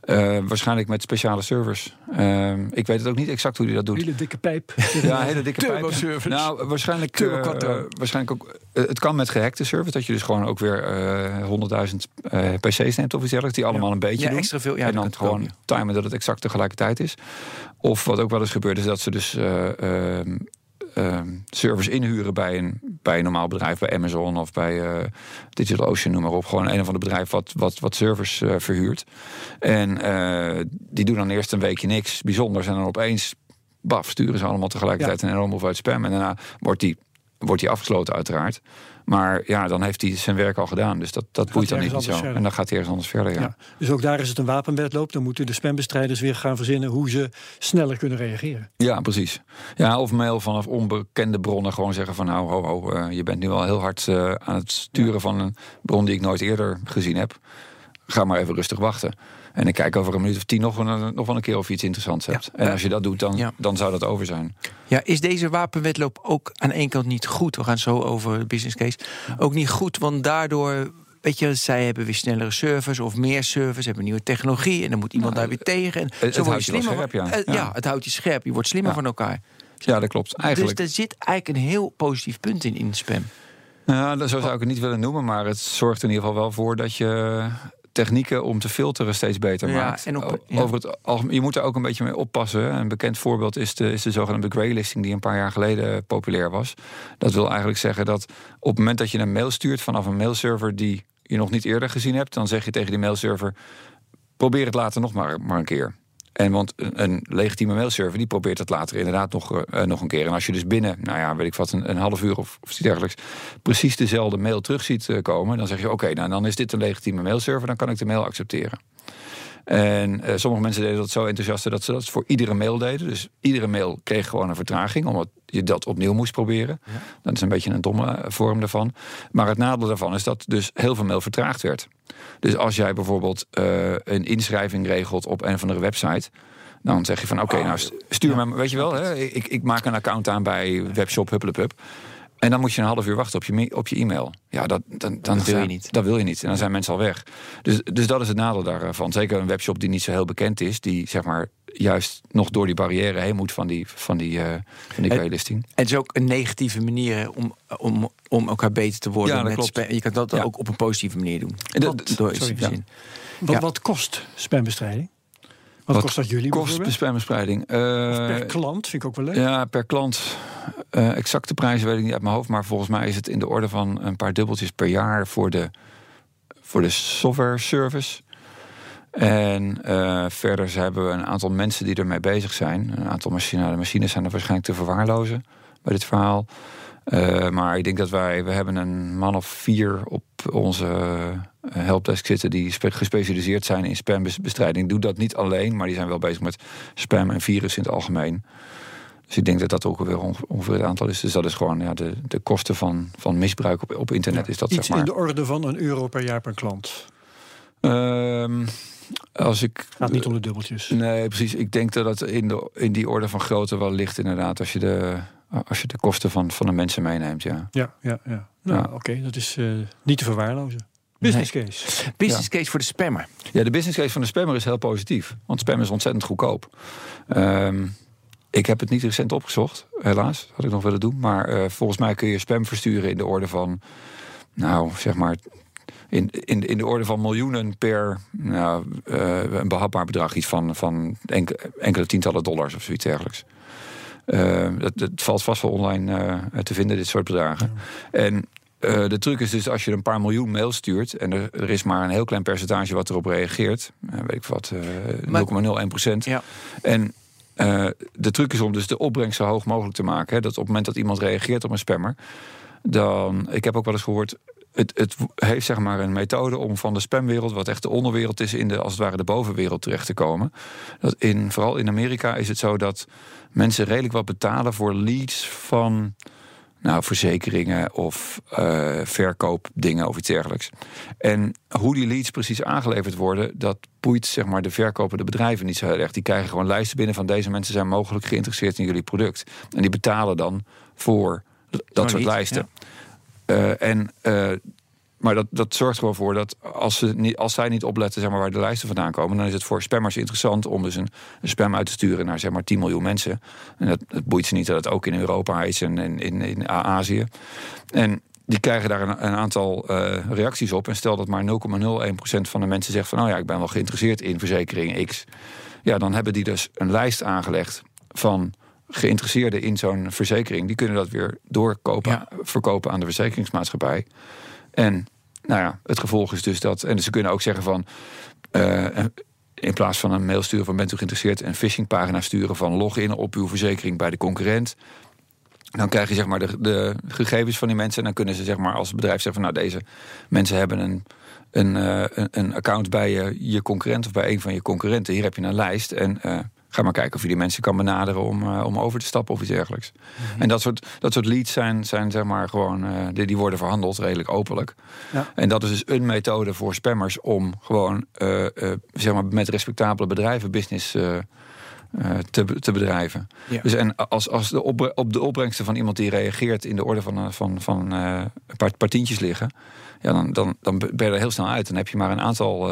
Eh, waarschijnlijk met speciale servers. Ehm, ik weet het ook niet exact hoe hij dat doet. Hele dikke pijp. Ja, hele dikke pijp. Turbo-servers. Nou, waarschijnlijk, eh, waarschijnlijk ook. eh, het kan met gehackte servers, dat je dus gewoon ook weer eh 100.000 eh, PC's neemt of iets dergelijks, die allemaal een beetje Ja, doen. extra veel. Ja, en dan gewoon timen dat het exact tegelijkertijd is. Of wat ook wel eens gebeurt, is dat ze dus eh, servers inhuren bij een, bij een normaal bedrijf, bij Amazon of bij uh, DigitalOcean, noem maar op. Gewoon een of ander bedrijf wat, wat, wat servers uh, verhuurt. En uh, die doen dan eerst een weekje niks bijzonders. En dan opeens, baf, sturen ze allemaal tegelijkertijd ja. een enorme hoeveelheid spam. En daarna wordt die, wordt die afgesloten uiteraard. Maar ja, dan heeft hij zijn werk al gedaan. Dus dat, dat boeit dan niet zo. Verder. En dan gaat hij ergens anders verder. Ja. ja. Dus ook daar is het een wapenwedloop. Dan moeten de spambestrijders weer gaan verzinnen hoe ze sneller kunnen reageren. Ja, precies. Ja, of mail vanaf onbekende bronnen gewoon zeggen van nou, ho, ho, uh, je bent nu al heel hard uh, aan het sturen ja. van een bron die ik nooit eerder gezien heb. Ga maar even rustig wachten. En ik kijk over een minuut of tien nog wel, nog wel een keer of je iets interessants hebt. Ja. En als je dat doet, dan, ja. dan zou dat over zijn. Ja, is deze wapenwetloop ook aan één kant niet goed? We gaan zo over business case. Ook niet goed, want daardoor Weet je, zij hebben weer snellere servers of meer servers, hebben nieuwe technologie en dan moet iemand nou, daar weer tegen. En het, zo het houdt je slimmer. Scherp, ja. Ja. ja. het houdt je scherp. Je wordt slimmer van elkaar. Ja, dat klopt. Eigenlijk. Dus er zit eigenlijk een heel positief punt in, in spam. Ja, zo zou ik het niet willen noemen, maar het zorgt in ieder geval wel voor dat je technieken om te filteren steeds beter ja, maakt. En op, ja. Over het algemeen, je moet er ook een beetje mee oppassen. Een bekend voorbeeld is de, is de zogenaamde graylisting die een paar jaar geleden populair was. Dat wil eigenlijk zeggen dat op het moment dat je een mail stuurt vanaf een mailserver die je nog niet eerder gezien hebt, dan zeg je tegen die mailserver: probeer het later nog maar, maar een keer. En want een, een, legitieme mailserver die probeert het later inderdaad nog, uh, nog een keer. En als je dus binnen, nou ja, weet ik wat, een, een half uur of, of iets dergelijks, precies dezelfde mail terug ziet uh, komen, dan zeg je: oké, nou dan is dit een legitieme mailserver, dan kan ik de mail accepteren. En uh, sommige mensen deden dat zo enthousiast dat ze dat voor iedere mail deden. Dus iedere mail kreeg gewoon een vertraging, omdat je dat opnieuw moest proberen. Ja. Dat is een beetje een domme vorm daarvan. Maar het nadeel daarvan is dat dus heel veel mail vertraagd werd. Dus als jij bijvoorbeeld uh, een inschrijving regelt op een of andere website. Dan zeg je van oké, okay, nou stuur me, weet je wel, hè, ik, ik maak een account aan bij webshop Hupplepup. En dan moet je een half uur wachten op je, op je e-mail. Ja, dat, dan, dan dat wil je niet. Dat wil je niet. En dan zijn mensen al weg. Dus, dus dat is het nadeel daarvan. Zeker een webshop die niet zo heel bekend is, die zeg maar juist nog door die barrière heen moet van die, van die, uh, van die graylisting. En het is ook een negatieve manier om, om, om elkaar beter te worden. Ja, dat met klopt. Je kan dat ja. ook op een positieve manier doen. Dat, door sorry, ja. wat, wat kost spambestrijding? Wat, kost dat jullie kost? Uh, per klant, vind ik ook wel leuk. Ja, per klant. Uh, exacte prijzen weet ik niet uit mijn hoofd. Maar volgens mij is het in de orde van een paar dubbeltjes per jaar voor de, voor de software service. En uh, verder hebben we een aantal mensen die ermee bezig zijn. Een aantal machines, de machines zijn er waarschijnlijk te verwaarlozen bij dit verhaal. Maar ik denk dat wij, we hebben een man of vier op onze helpdesk zitten die gespecialiseerd zijn in spambestrijding. Doe dat niet alleen, maar die zijn wel bezig met spam en virus in het algemeen. Dus ik denk dat dat ook weer ongeveer het aantal is. Dus dat is gewoon ja, de, de kosten van, van misbruik op, op internet. Ja, is dat, iets zeg maar. in de orde van een euro per jaar per klant. Um, als ik, Gaat niet om de dubbeltjes. Nee, precies. Ik denk dat het in, de, in die orde van grootte wel ligt, inderdaad. Als je de, als je de kosten van, van de mensen meeneemt, ja. Ja, ja, ja. Nou, ja. oké, okay, dat is uh, niet te verwaarlozen. Business nee. case. Business ja. case voor de spammer. Ja, de business case van de spammer is heel positief. Want spam is ontzettend goedkoop. Um, ik heb het niet recent opgezocht, helaas. Had ik nog willen doen. Maar uh, volgens mij kun je spam versturen in de orde van... Nou, zeg maar... In, in, in de orde van miljoenen per nou, uh, een behapbaar bedrag. Iets van, van enkele, enkele tientallen dollars of zoiets dergelijks. Uh, dat, dat, valt vast wel online uh, te vinden, dit soort bedragen. Ja. En uh, de truc is dus als je een paar miljoen mails stuurt... en er, er is maar een heel klein percentage wat erop reageert... weet ik wat, 0,01 procent. Ja. En uh, de truc is om dus de opbrengst zo hoog mogelijk te maken. Hè, dat op het moment dat iemand reageert op een spammer... dan, ik heb ook wel eens gehoord... Het, het heeft zeg maar een methode om van de spamwereld... wat echt de onderwereld is, in de, als het ware de bovenwereld terecht te komen. Dat in, vooral in Amerika is het zo dat mensen redelijk wat betalen... voor leads van nou, verzekeringen of uh, verkoopdingen of iets dergelijks. En hoe die leads precies aangeleverd worden, dat boeit zeg maar, de verkopende bedrijven niet zo heel erg. Die krijgen gewoon lijsten binnen van deze mensen zijn mogelijk geïnteresseerd in jullie product. En die betalen dan voor dat soort lijsten. Ja. Uh, en uh, maar dat, dat zorgt gewoon voor dat als, ze niet, als zij niet opletten zeg maar, waar de lijsten vandaan komen, dan is het voor spammers interessant om dus een, een spam uit te sturen naar zeg maar 10 miljoen mensen. En dat, het boeit ze niet dat het ook in Europa is en in, in, in Azië. En die krijgen daar een, een aantal uh, reacties op. En stel dat maar 0,01% van de mensen zegt van nou ja, ik ben wel geïnteresseerd in verzekering X. Ja, dan hebben die dus een lijst aangelegd van geïnteresseerden in zo'n verzekering, die kunnen dat weer doorkopen, Ja. verkopen aan de verzekeringsmaatschappij. En nou ja, het gevolg is dus dat. En ze kunnen ook zeggen van. eh, in plaats van een mail sturen van bent u geïnteresseerd, een phishingpagina sturen van log in op uw verzekering bij de concurrent. Dan krijg je zeg maar de, de gegevens van die mensen. En dan kunnen ze zeg maar als bedrijf zeggen van nou deze mensen hebben een, een, eh, een, account bij je, concurrent of bij een van je concurrenten. Hier heb je een lijst. En eh, ga maar kijken of je die mensen kan benaderen om, eh, om over te stappen of iets dergelijks. En dat soort, dat soort leads zijn, zijn zeg maar gewoon, eh, die, die worden verhandeld redelijk openlijk. Ja. En dat is dus een methode voor spammers om gewoon eh, zeg maar met respectabele bedrijven business te, te bedrijven. Ja. Dus en als, als de op de opbrengsten van iemand die reageert in de orde van, van, van een paar, paar tientjes liggen, ja, dan, dan, dan ben je er heel snel uit. Dan heb je maar een aantal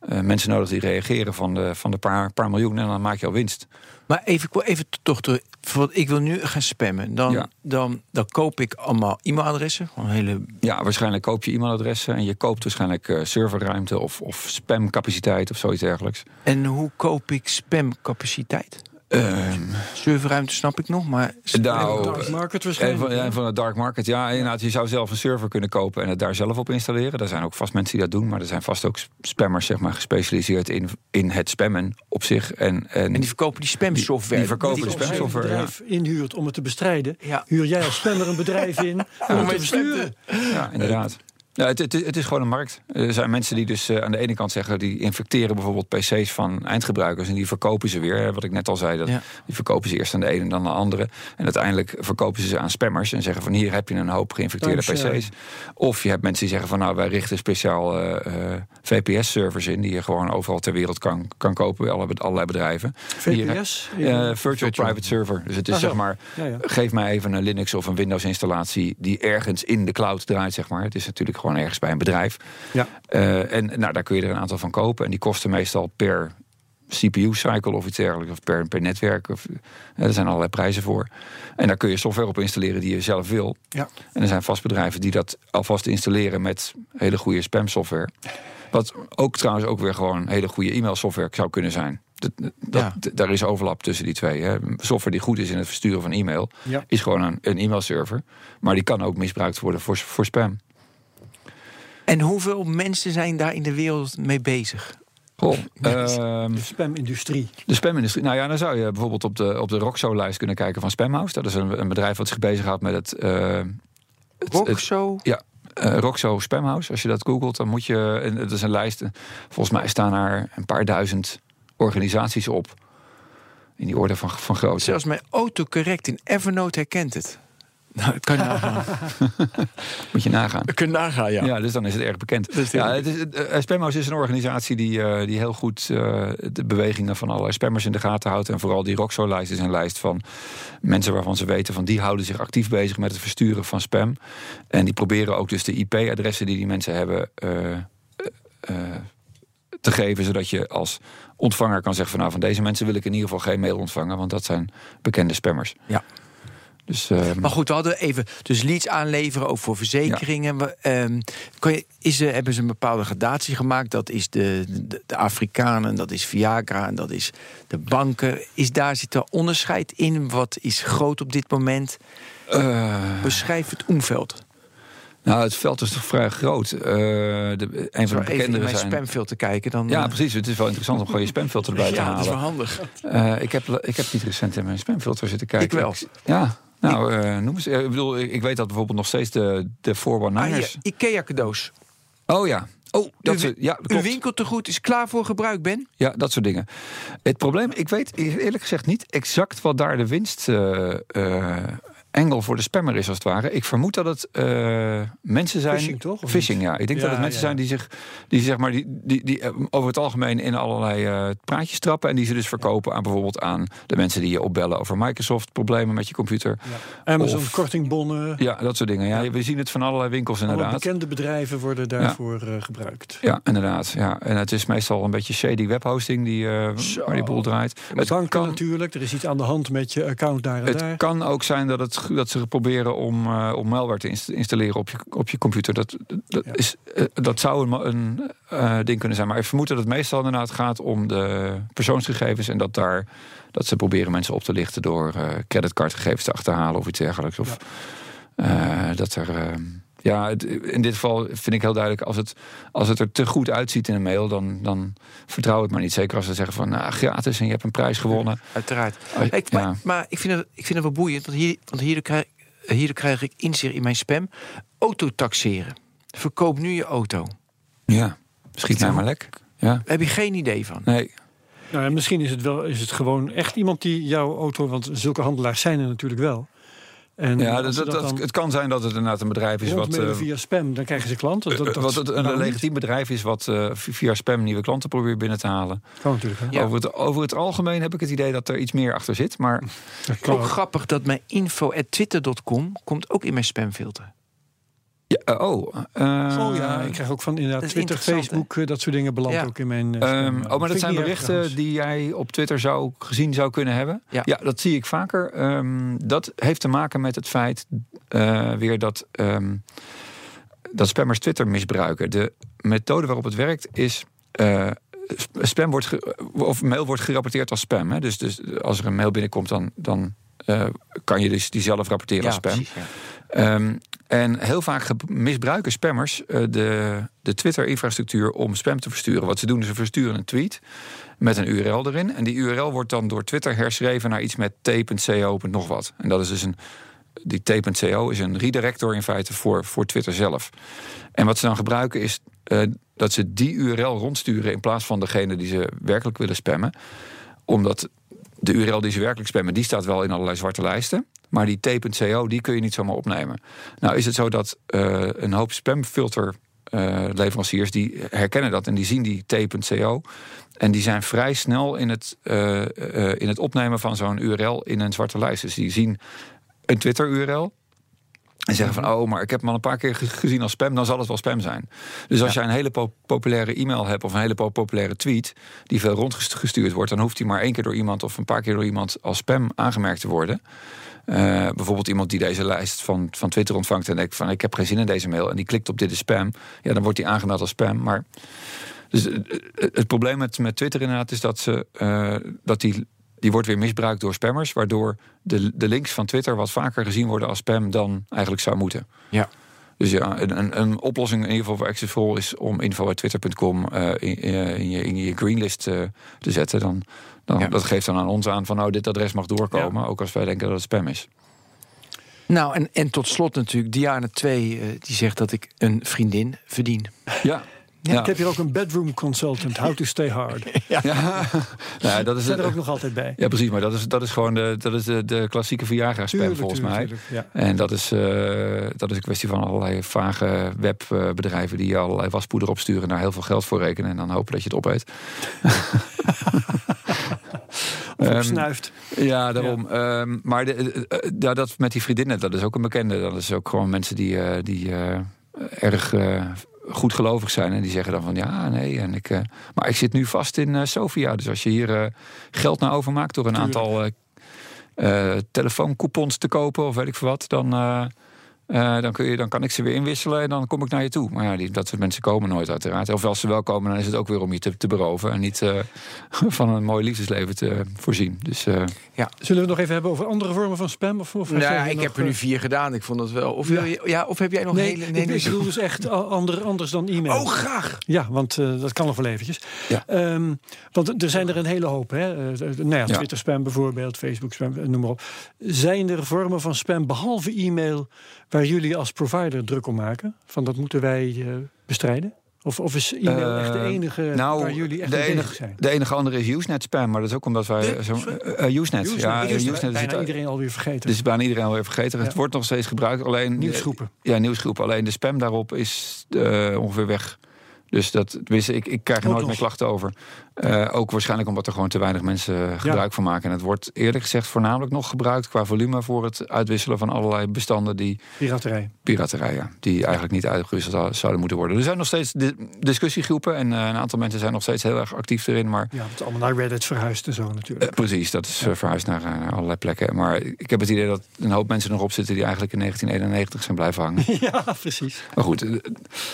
eh, mensen nodig die reageren van de, van de paar, paar miljoen en dan maak je al winst. Maar even, even toch terug. Want ik wil nu gaan spammen. Dan, Ja. dan, dan koop ik allemaal e-mailadressen. Hele. Ja, waarschijnlijk koop je e-mailadressen en je koopt waarschijnlijk eh, serverruimte of, of spamcapaciteit of zoiets dergelijks. En hoe koop ik spamcapaciteit? Ehm, Serverruimte snap ik nog, maar. nou, Dark market En waarschijnlijk. van, de dark market. Ja, inderdaad. Je zou zelf een server kunnen kopen en het daar zelf op installeren. Er zijn ook vast mensen die dat doen. Maar er zijn vast ook spammers zeg maar, gespecialiseerd in, in het spammen op zich. En, en, En die verkopen die spamsoftware. die verkopen Die de als jij een spamsoftware. Ja. bedrijf inhuurt om het te bestrijden, Ja. huur jij als spammer een bedrijf in om het te besturen. ja, inderdaad. Ja, het, het, het is gewoon een markt. Er zijn mensen die dus eh, aan de ene kant zeggen... die infecteren bijvoorbeeld pc's van eindgebruikers... en die verkopen ze weer. hè, Wat ik net al zei, dat, Ja. die verkopen ze eerst aan de ene en dan aan de andere. En uiteindelijk verkopen ze ze aan spammers... en zeggen van hier heb je een hoop geïnfecteerde Timesharing. pc's. Of je hebt mensen die zeggen van... nou, wij richten speciaal eh, eh, VPS-servers in... die je gewoon overal ter wereld kan, kan kopen bij alle, allerlei bedrijven. Hier- VPS? eh, virtual Private Server. Dus het is Ah, zeg maar, Ja, ja. geef mij even een Linux of een Windows installatie die ergens in de cloud draait, zeg maar. Het is natuurlijk gewoon ergens bij een bedrijf. Ja. Eh, en nou, daar kun je er een aantal van kopen. En die kosten meestal per CPU-cycle of iets dergelijks. Of per, per netwerk. Of, eh, er zijn allerlei prijzen voor. En daar kun je software op installeren die je zelf wil. Ja. En er zijn vast bedrijven die dat alvast installeren met hele goede spam-software. Wat ook trouwens ook weer gewoon hele goede e-mail-software zou kunnen zijn. Dat, dat, Ja. Daar is overlap tussen die twee. Hè. Software die goed is in het versturen van e-mail, Ja. is gewoon een, een e-mailserver. Maar die kan ook misbruikt worden voor, voor spam. En hoeveel mensen zijn daar in de wereld mee bezig? Goh, ehm, De spamindustrie. de spamindustrie. Nou ja, dan zou je bijvoorbeeld op de, op de Roxo-lijst kunnen kijken van Spamhouse. Dat is een, een bedrijf wat zich bezighoudt met het. eh, het- het- Roxo? Ja, eh, Roxo Spamhouse. Als je dat googelt, dan moet je. En het is een lijst. eh, Volgens mij staan er een paar duizend organisaties op. In die orde van, van grootte. Zelfs mijn autocorrect in Evernote herkent het. Nou, dat kan je nagaan. (laughs) Moet je nagaan. Je nagaan, ja. Ja. dus dan is het erg bekend. Ja, het is, eh, Spamhouse is een organisatie die, eh, die heel goed eh, de bewegingen van allerlei spammers in de gaten houdt. En vooral die Roxo-lijst is een lijst van mensen waarvan ze weten van die houden zich actief bezig met het versturen van spam. En die proberen ook dus de IP-adressen die die mensen hebben eh, eh, eh, te geven, zodat je als ontvanger kan zeggen van nou van deze mensen wil ik in ieder geval geen mail ontvangen, want dat zijn bekende spammers. Ja. Dus eh, Maar goed, we hadden even dus leads aanleveren, ook voor verzekeringen. Ehm, kan je, is er, hebben ze een bepaalde gradatie gemaakt? Dat is de, de, de Afrikanen, dat is Viagra en dat is de banken. Is daar zit er onderscheid in? Wat is groot op dit moment? eh, Beschrijf het omveld. Nou, het veld is toch vrij groot. Eh, de, een van de even bekendere mijn zijn... spamfilter kijken. Dan, Ja, eh, precies. Het is wel interessant om gewoon je spamfilter erbij te (laughs) ja, dat is wel halen. handig. Eh, ik, heb, ik heb niet recent in mijn spamfilter zitten kijken. Ik wel. Ja, nou, eh, noem eens. eh, Ik bedoel, ik, ik weet dat bijvoorbeeld nog steeds de, de 419ers... Ah, hier, Ikea cadeaus. oh ja. Oh, dat Uw, soort, ja, uw winkeltegoed is klaar voor gebruik, Ben? Ja, dat soort dingen. Het probleem, ik weet eerlijk gezegd niet exact wat daar de winst eh, eh, angle voor de spammer is, als het ware. Ik vermoed dat het eh, mensen zijn. Phishing, toch, Phishing, ja. Ik denk Ja, dat het mensen ja. zijn die zich, die zeg maar, die, die, die eh, over het algemeen in allerlei eh, praatjes trappen. En die ze dus verkopen aan bijvoorbeeld aan de mensen die je opbellen over Microsoft problemen met je computer. Amazon Of- kortingbonnen. Ja, dat soort dingen. Ja, we zien het van allerlei winkels Alle inderdaad. bekende bedrijven worden daarvoor eh, gebruikt. Ja, inderdaad. Ja. En het is meestal een beetje shady webhosting die, eh, waar die boel draait. Het Banken kan, natuurlijk. Er is iets aan de hand met je account daar en daar. Het kan ook zijn dat het dat, dat ze proberen om, eh, om malware te inst- installeren op je, op je computer. Dat, dat, Ja. is, eh, dat zou een, een eh, ding kunnen zijn. Maar ik vermoed dat het meestal inderdaad gaat om de persoonsgegevens. En dat, daar, dat ze proberen mensen op te lichten door creditcardgegevens te achterhalen of iets dergelijks. Of dat er. Ja, het- in dit geval vind ik heel duidelijk, als het, als het er te goed uitziet in een mail, dan, dan vertrouw het maar niet. Zeker als ze zeggen van nou, gratis en je hebt een prijs gewonnen. Uiteraard. Oh, Ik, ja. maar, maar ik, vind het, ik vind het wel boeiend, want, hier, want hierdoor, krijg, hierdoor krijg ik inzicht in mijn spam. Autotaxeren. Verkoop nu je auto. Ja, schiet mij maar lek. Ja, Daar heb je geen idee van. nee. Nou, en misschien is het, wel, is het gewoon echt iemand die jouw auto... want zulke handelaars zijn er natuurlijk wel. En Ja, dat, dat, het kan zijn dat het inderdaad een bedrijf is wat. eh, via spam, dan krijgen ze klanten. Dat, dat, wat het, een legitiem bedrijf is wat eh, via spam nieuwe klanten probeert binnen te halen. Kan natuurlijk, hè? Ja. Over, het, over het algemeen heb ik het idee dat er iets meer achter zit. Maar Ook ook. grappig dat mijn info.twitter.com komt ook in mijn spamfilter. Ja, eh, oh. eh, Oh ja, ik krijg ook van inderdaad Twitter, Facebook, eh, dat soort dingen belandt Ja. ook in mijn... Ehm, oh, maar dat zijn erg, berichten die jij op Twitter zou gezien zou kunnen hebben. Ja. dat zie ik vaker. Ehm, dat heeft te maken met het feit eh, weer dat, ehm, dat spammers Twitter misbruiken. De methode waarop het werkt is. eh, sp- spam wordt of mail wordt gerapporteerd als spam. Hè? Dus, dus als er een mail binnenkomt, dan, dan eh, kan je dus die zelf rapporteren als spam. precies, ja. Ehm, en heel vaak misbruiken spammers eh, de, de Twitter-infrastructuur om spam te versturen. Wat ze doen, is ze versturen een tweet met een URL erin. En die URL wordt dan door Twitter herschreven naar iets met t.co. nog wat. En dat is dus een. Die t.co is een redirector in feite voor, voor Twitter zelf. En wat ze dan gebruiken is eh, dat ze die URL rondsturen in plaats van degene die ze werkelijk willen spammen. Omdat de URL die ze werkelijk spammen, die staat wel in allerlei zwarte lijsten. Maar die t.co, die kun je niet zomaar opnemen. Nou is het zo dat eh, een hoop spamfilter eh, leveranciers die herkennen dat en die zien die t.co. En die zijn vrij snel in het, eh, in het opnemen van zo'n URL in een zwarte lijst. Dus die zien een Twitter-URL. En zeggen van, oh, maar ik heb hem al een paar keer ge- gezien als spam, dan zal het wel spam zijn. Dus als jij een hele po- populaire e-mail hebt of een hele po- populaire tweet die veel rondgestuurd wordt, dan hoeft die maar één keer door iemand of een paar keer door iemand als spam aangemerkt te worden. Eh, bijvoorbeeld iemand die deze lijst van, van Twitter ontvangt en denkt van ik heb geen zin in deze mail en die klikt op dit is spam, ja, dan wordt die aangemeld als spam. Maar dus eh, eh, het probleem met, met Twitter inderdaad is dat ze dat die die wordt weer misbruikt door spammers, waardoor de, de links van Twitter wat vaker gezien worden als spam dan eigenlijk zou moeten. Ja. Dus ja, een, een, een oplossing in ieder geval voor Accessful is om info.twitter.com eh in, in, je, in je greenlist eh, te zetten. Dan, dan, Ja. Dat geeft dan aan ons aan van nou, dit adres mag doorkomen, ook als wij denken dat het spam is. Nou, en, en tot slot natuurlijk, Diana 2, eh, die zegt dat ik een vriendin verdien. Ja. Ik heb hier ook een bedroom consultant, how to stay hard. (laughs) ja. nou, (laughs) dat is er ook nog altijd bij. Ja, precies. Maar dat is, dat is gewoon de, dat is de, de klassieke Viagra-spam volgens tuurlijk, mij. tuurlijk, ja. En dat is, eh, dat is een kwestie van allerlei vage webbedrijven die allerlei waspoeder opsturen, daar heel veel geld voor rekenen en dan hopen dat je het opeet. (laughs) Of Ehm, opsnuift. Ja, daarom. Ehm, maar de, eh, eh, ja, dat met die vriendinnen, dat is ook een bekende. Dat is ook gewoon mensen die, eh, die eh, erg eh, goed gelovig zijn. En die zeggen dan van ja, nee. En ik, eh, maar ik zit nu vast in eh, Sofia. Dus als je hier eh, geld naar overmaakt door een Tuurlijk. aantal telefooncoupons te kopen of weet ik veel wat, dan. Eh, dan, kun je, dan kan ik ze weer inwisselen en dan kom ik naar je toe. Maar ja, die, dat soort mensen komen nooit uiteraard. Of als ze wel komen, dan is het ook weer om je te, te beroven... en niet eh, (laughs) van een mooi liefdesleven te voorzien. Dus eh, Zullen we het nog even hebben over andere vormen van spam? Of, of Nou, ja, ik nog, heb er nu vier gedaan. Ik vond dat wel. Of, wil je, ja, of heb jij nog Nee, hele... ik, hele ik bedoel dus echt ander, anders dan e-mail. Oh, graag. Ja, want eh, dat kan nog wel eventjes. Ja. Ehm, want er zijn er een hele hoop. Hè? Eh, nou ja, Ja. Twitter spam bijvoorbeeld, Facebook spam, eh, noem maar op. Zijn er vormen van spam, behalve e-mail, waar jullie als provider druk om maken? Van dat moeten wij eh, bestrijden? Of, of is e-mail echt de Eh, enige nou, waar jullie echt de enige, zijn? de enige andere is Usenet spam, maar dat is ook omdat wij De- zo eh, eh, Usenet. Usenet, Ja, Usenet, Usenet is bijna het, iedereen alweer vergeten. dus bijna iedereen alweer vergeten. Ja. Het wordt nog steeds gebruikt. Alleen Nieuwsgroepen. Ja, nieuwsgroepen. Alleen de spam daarop is ongeveer weg Dus dat, tenminste, ik, ik krijg er nooit meer klachten over. Eh, ook waarschijnlijk omdat er gewoon te weinig mensen eh, gebruik van maken. En het wordt eerlijk gezegd voornamelijk nog gebruikt qua volume voor het uitwisselen van allerlei bestanden die Piraterij. piraterij, ja, die eigenlijk niet uitgewisseld zou- zouden moeten worden. Er zijn nog steeds di- discussiegroepen en eh, een aantal mensen zijn nog steeds heel erg actief erin. Maar Ja, het is allemaal naar Reddit verhuisd en zo natuurlijk. precies, dat is eh, verhuisd naar, naar allerlei plekken. Maar ik heb het idee dat een hoop mensen nog op zitten die eigenlijk in 1991 zijn blijven hangen. (laughs) ja, precies. Maar goed,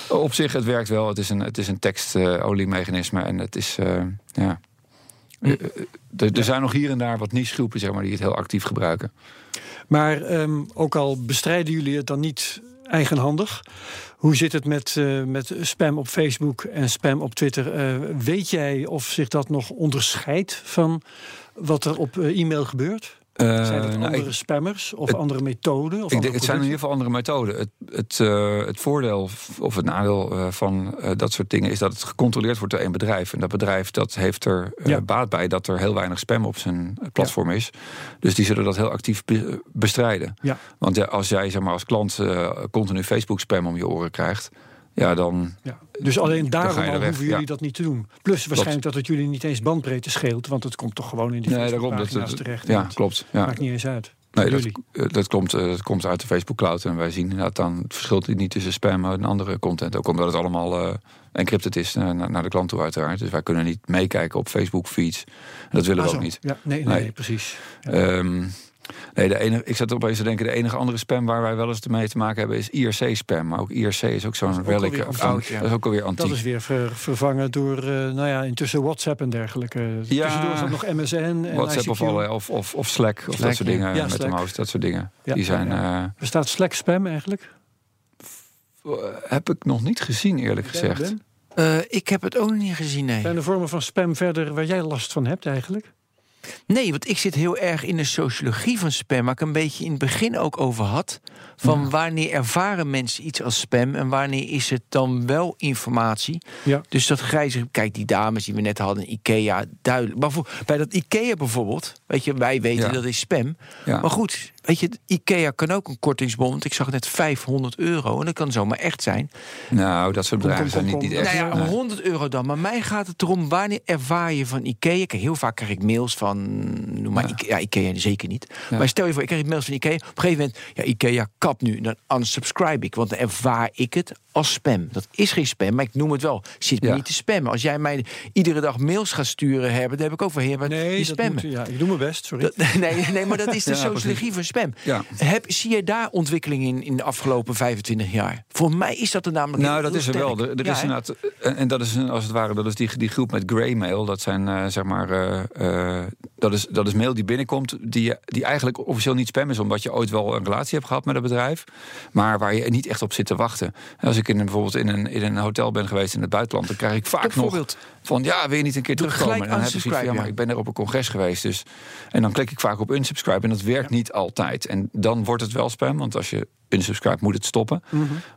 op zich, het werkt wel. Het is een, het is een tekst-oliemechanisme en het is, eh, ja... Eh, eh, Er er zijn nog hier en daar wat niche-groepen zeg maar, die het heel actief gebruiken. Maar ehm, ook al bestrijden jullie het dan niet eigenhandig. Hoe zit het met, met spam op Facebook en spam op Twitter? Weet jij of zich dat nog onderscheidt van wat er op e-mail gebeurt? Eh, Zijn het nou, andere ik- spammers of het- andere methoden? Of Ik andere het zijn in ieder geval andere methoden. Het, het, eh, het voordeel of het nadeel eh, van dat soort dingen is dat het gecontroleerd wordt door één bedrijf. En dat bedrijf dat heeft er Ja. baat bij dat er heel weinig spam op zijn platform is. Dus die zullen dat heel actief be- bestrijden. Ja. Want ja, als jij zeg maar, als klant continu Facebook spam om je oren krijgt, ja, dan. Ja. Dus alleen daarom je al hoeven jullie ja. dat niet te doen. Plus waarschijnlijk dat het jullie niet eens bandbreedte scheelt. Want het komt toch gewoon in die Nee, daarom. Dat, terecht. ja, klopt. Ja. Maakt niet eens uit. Nee, dat, eh, dat, komt, eh, dat komt uit de Facebook Cloud. En wij zien inderdaad dan het verschil niet tussen spam en andere content. Ook omdat het allemaal eh, encrypted is naar, de klant toe uiteraard. Dus wij kunnen niet meekijken op Facebook feeds. En dat willen Ah, we ook zo. niet. Ja, nee, nee, Nee. precies. Ja. Ehm, nee, de enige, ik zat opeens te denken, de enige andere spam waar wij wel eens mee te maken hebben is IRC-spam. Maar ook IRC is ook zo'n ook relic. alweer van- oud, ja. Dat is ook alweer antiek. Dat is weer ver- vervangen door, eh, nou ja, intussen WhatsApp en dergelijke. Ja. Tussendoor zat nog MSN en WhatsApp of, ICQ. of, of, of Slack of dat soort dingen Ja, met Slack. de mouse, dat soort dingen. Ja, Die zijn, ja, eh, Bestaat Slack spam eigenlijk? heb ik nog niet gezien eerlijk gezegd. Ben? Eh, ik heb het ook nog niet gezien, nee. Zijn er vormen van spam verder waar jij last van hebt eigenlijk? Nee, want ik zit heel erg in de sociologie van spam, waar ik een beetje in het begin ook over had. Van wanneer ervaren mensen iets als spam en wanneer is het dan wel informatie? Ja. Dus dat grijze, kijk, die dames die we net hadden, IKEA, duidelijk. Maar voor, bij dat IKEA bijvoorbeeld, weet je, wij weten Ja. dat is spam. Ja. Maar goed, weet je, IKEA kan ook een kortingsbon. Want ik zag net 500 euro en dat kan zomaar echt zijn. Nou, dat soort bedrijven kom, zijn niet, niet kom. echt. Nou ja, Nee. 100 euro dan. Maar mij gaat het erom, wanneer ervaar je van IKEA? Kijk, heel vaak krijg ik mails van, noem maar, Ja. IKEA, ja, IKEA zeker niet. Ja. Maar stel je voor, ik krijg mails van IKEA. Op een gegeven moment, ja, IKEA kap nu. Dan unsubscribe ik, want dan ervaar ik het als spam. Dat is geen spam, maar ik noem het wel. Zit me Ja. niet te spammen. Als jij mij iedere dag mails gaat sturen hebben, dan heb ik ook wel heer, maar die dat spammen. moet- ja, ik doe mijn best, sorry. Dat- (laughs) nee, nee, maar dat is (laughs) de Ja, sociologie van spam. Ja. Heb, zie je daar ontwikkeling in in de afgelopen 25 jaar? Voor mij is dat er namelijk Nou, dat is er sterk. wel. Er, er is inderdaad, en, dat is als het ware, dat is die, die groep met graymail. Dat zijn eh, zeg maar, eh, eh, dat, is, dat is mail die binnenkomt, die, die eigenlijk officieel niet spam is, omdat je ooit wel een relatie hebt gehad met het bedrijf, maar waar je niet echt op zit te wachten. Als ik in, een- bijvoorbeeld in een, in een hotel ben geweest in het buitenland, dan krijg ik vaak nog van ja, wil je niet een keer Doe terugkomen? En dan heb ik zoiets van ja, maar ik ben er op een congres geweest, dus en dan klik ik vaak op unsubscribe en dat werkt niet altijd. En dan wordt het wel spam, want als je unsubscribe moet het stoppen.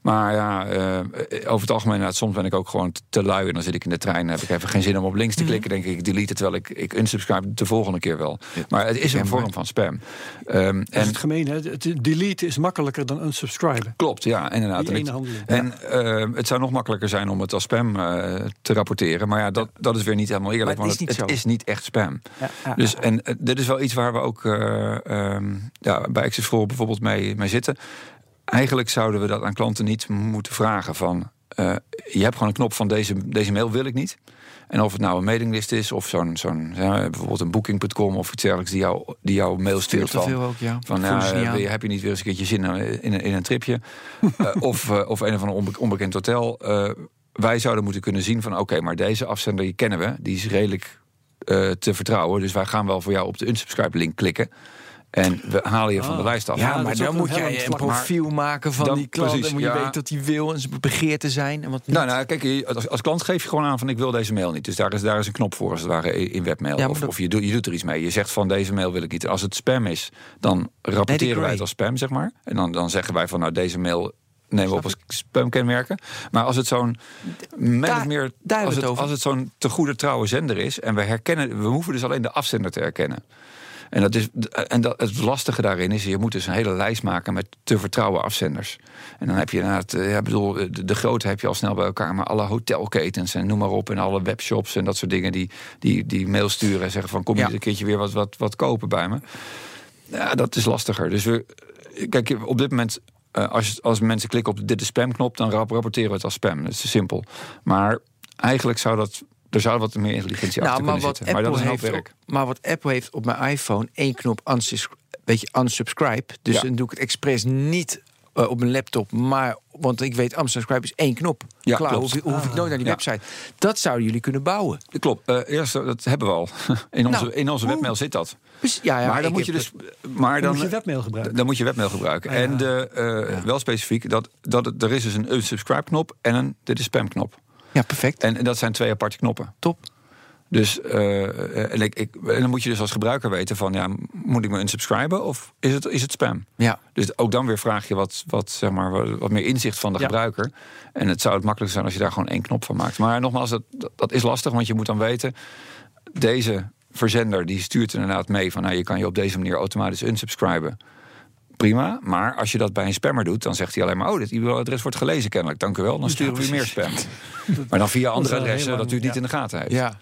Maar ja, eh, over het algemeen, nou, soms ben ik ook gewoon te lui. En dan zit ik in de trein en heb ik even geen zin om op links te klikken. Denk ik, ik delete het terwijl ik, ik unsubscribe de volgende keer wel. Maar het is een vorm van spam. Dat is en het gemeen, hè? Het delete is makkelijker dan unsubscriben. klopt, ja, inderdaad. En ehm, het zou nog makkelijker zijn om het als spam eh, te rapporteren. Maar ja, dat, dat is weer niet helemaal eerlijk. Maar het want is het, niet het zo. is niet echt spam. Ja, Dus, en eh, dit is wel iets waar we ook eh, ehm, ja, bij Access bijvoorbeeld mee, mee zitten. Eigenlijk zouden we dat aan klanten niet moeten vragen van... eh, je hebt gewoon een knop van deze, deze mail wil ik niet. En of het nou een mailinglist is of zo'n, zo'n ja, bijvoorbeeld een booking.com of iets dergelijks... die jou, die jouw mail stuurt van... veel ook, ja. Van ja, eh, aan. heb je niet weer eens een keertje zin in, in, een- in een tripje? (laughs) Eh, of, eh, of een of ander onbe- onbekend hotel. Wij zouden moeten kunnen zien van oké, maar deze afzender die kennen we. Die is redelijk te vertrouwen. Dus wij gaan wel voor jou op de unsubscribe link klikken. En we halen je van de Ah. lijst af. Ja, dat maar dan moet jij een maar- profiel maken van Dan- die klant. precies, dan moet je ja. weten wat hij wil en zijn begeerte zijn. En wat niet. Nou, nou, kijk, je- als, als klant geef je gewoon aan van ik wil deze mail niet. Dus daar is, daar is een knop voor als het ware in webmail. Ja, of dat- of je, doet, je doet er iets mee. Je zegt van deze mail wil ik niet. Als het spam is, dan rapporteren wij het als spam, zeg maar. En dan, dan zeggen wij van nou deze mail nemen we op als spamkenmerken. Maar als het zo'n Daar- meer daar als het, als het zo'n te goede trouwe zender is en we herkennen, we hoeven dus alleen de afzender te herkennen. En, dat is, en dat, het lastige daarin is, je moet dus een hele lijst maken met te vertrouwen afzenders. En dan heb je inderdaad, eh, ja, bedoel, de, de grote heb je al snel bij elkaar, maar alle hotelketens en noem maar op, en alle webshops en dat soort dingen die, die, die mail sturen en zeggen van kom je Ja. een keertje weer wat, wat, wat kopen bij me. Ja, dat is lastiger. Dus we, kijk, op dit moment, eh, als, als mensen klikken op de dit is spamknop, dan rap- rapporteren we het als spam. Dat is simpel. Maar eigenlijk zou dat, er zou wat meer intelligentie Nou, achter maar kunnen wat, zitten. Maar dat is Apple een hoop heeft werk. op, maar wat Apple heeft op mijn iPhone, één knop unsus, weet je, unsubscribe. Dus Ja. dan doe ik het expres niet eh, op mijn laptop, maar want ik weet unsubscribe is één knop. Ja, Klaar, klopt. hoef, ik- hoef ik nooit naar die Ja. website. Dat zouden jullie kunnen bouwen. Klopt. Eh, eerst, eh, dat hebben we al. (laughs) In onze, Nou, in onze hoe- webmail zit dat. Ja, ja, maar dan moet je dus. Maar Dan dan, moet je webmail gebruiken. dan moet je webmail gebruiken. Ah, ja. En de, eh, wel specifiek, dat, dat er is dus een unsubscribe knop en een dit is spam knop. Ja, perfect. En, en dat zijn twee aparte knoppen. Top. Dus eh, en, ik, ik, en dan moet je dus als gebruiker weten van ja, moet ik me unsubscriben of is het, is het spam? Ja. Dus ook dan weer vraag je wat, wat, zeg maar, wat, wat meer inzicht van de Ja. gebruiker. En het zou het makkelijker zijn als je daar gewoon één knop van maakt. Maar nogmaals, dat, dat, dat is lastig, want je moet dan weten... deze verzender die stuurt inderdaad mee van... Nou, je kan je op deze manier automatisch unsubscriben. Prima, maar als je dat bij een spammer doet... dan zegt hij alleen maar, oh, dit e-mailadres wordt gelezen kennelijk. Dank u wel, dan sturen we u meer spam. (laughs) Maar dan via andere adressen lang, dat u het niet in de gaten heeft. Ja.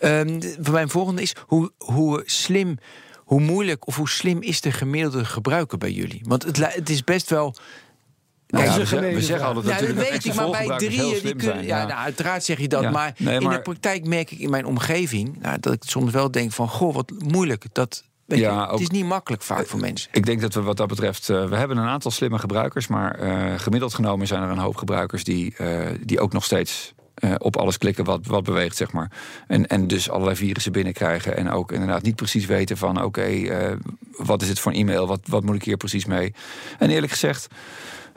Ehm, mijn volgende is hoe, hoe slim, hoe moeilijk of hoe slim is de gemiddelde gebruiker bij jullie? Want het, het is best wel. Nou ja, we, zeggen- we zeggen altijd Ja, dat weet ik, maar bij drieën die kunnen. Ja, nou, uiteraard zeg je dat. Ja. Maar, Nee, in maar- de praktijk merk ik in mijn omgeving nou, dat ik soms wel denk van goh, wat moeilijk. Dat, weet Ja, je, het is niet makkelijk vaak voor mensen. Ik denk dat we wat dat betreft. eh, we hebben een aantal slimme gebruikers. Maar eh, gemiddeld genomen zijn er een hoop gebruikers die, eh, die ook nog steeds. eh, op alles klikken wat, wat beweegt, zeg maar. En, en dus allerlei virussen binnenkrijgen. En ook inderdaad niet precies weten van... oké, eh, wat is het voor een e-mail? Wat, wat moet ik hier precies mee? En eerlijk gezegd...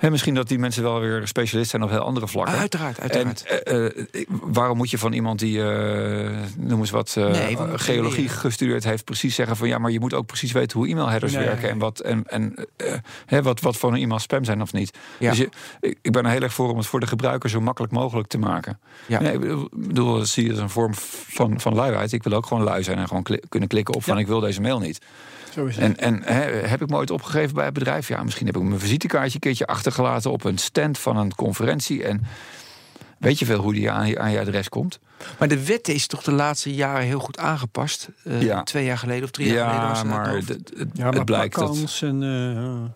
Hè, misschien dat die mensen wel weer specialist zijn op heel andere vlakken. Uiteraard, uiteraard. En eh, eh, waarom moet je van iemand die, eh, noem eens wat, Nee, geologie gestudeerd heeft, precies zeggen van ja, maar je moet ook precies weten hoe e-mailheaders Nee. werken en wat en, en hè, wat, wat voor een e-mail spam zijn of niet. Ja. Dus je, ik, ik ben er heel erg voor om het voor de gebruiker zo makkelijk mogelijk te maken. Ja. Nee, ik bedoel- dat zie je als een vorm van, van luiheid. Ik wil ook gewoon lui zijn en gewoon kunnen klikken op van ik wil deze mail niet. Zo is het. En, en hè, heb ik me ooit opgegeven bij het bedrijf? Ja, misschien heb ik mijn visitekaartje een keertje achtergelaten op een stand van een conferentie. En weet je veel hoe die aan je, aan je adres komt? Maar de wet is toch de laatste jaren heel goed aangepast? Eh, Ja. Twee jaar geleden of drie jaar geleden was Ja, het ja, maar het blijkt dat. en...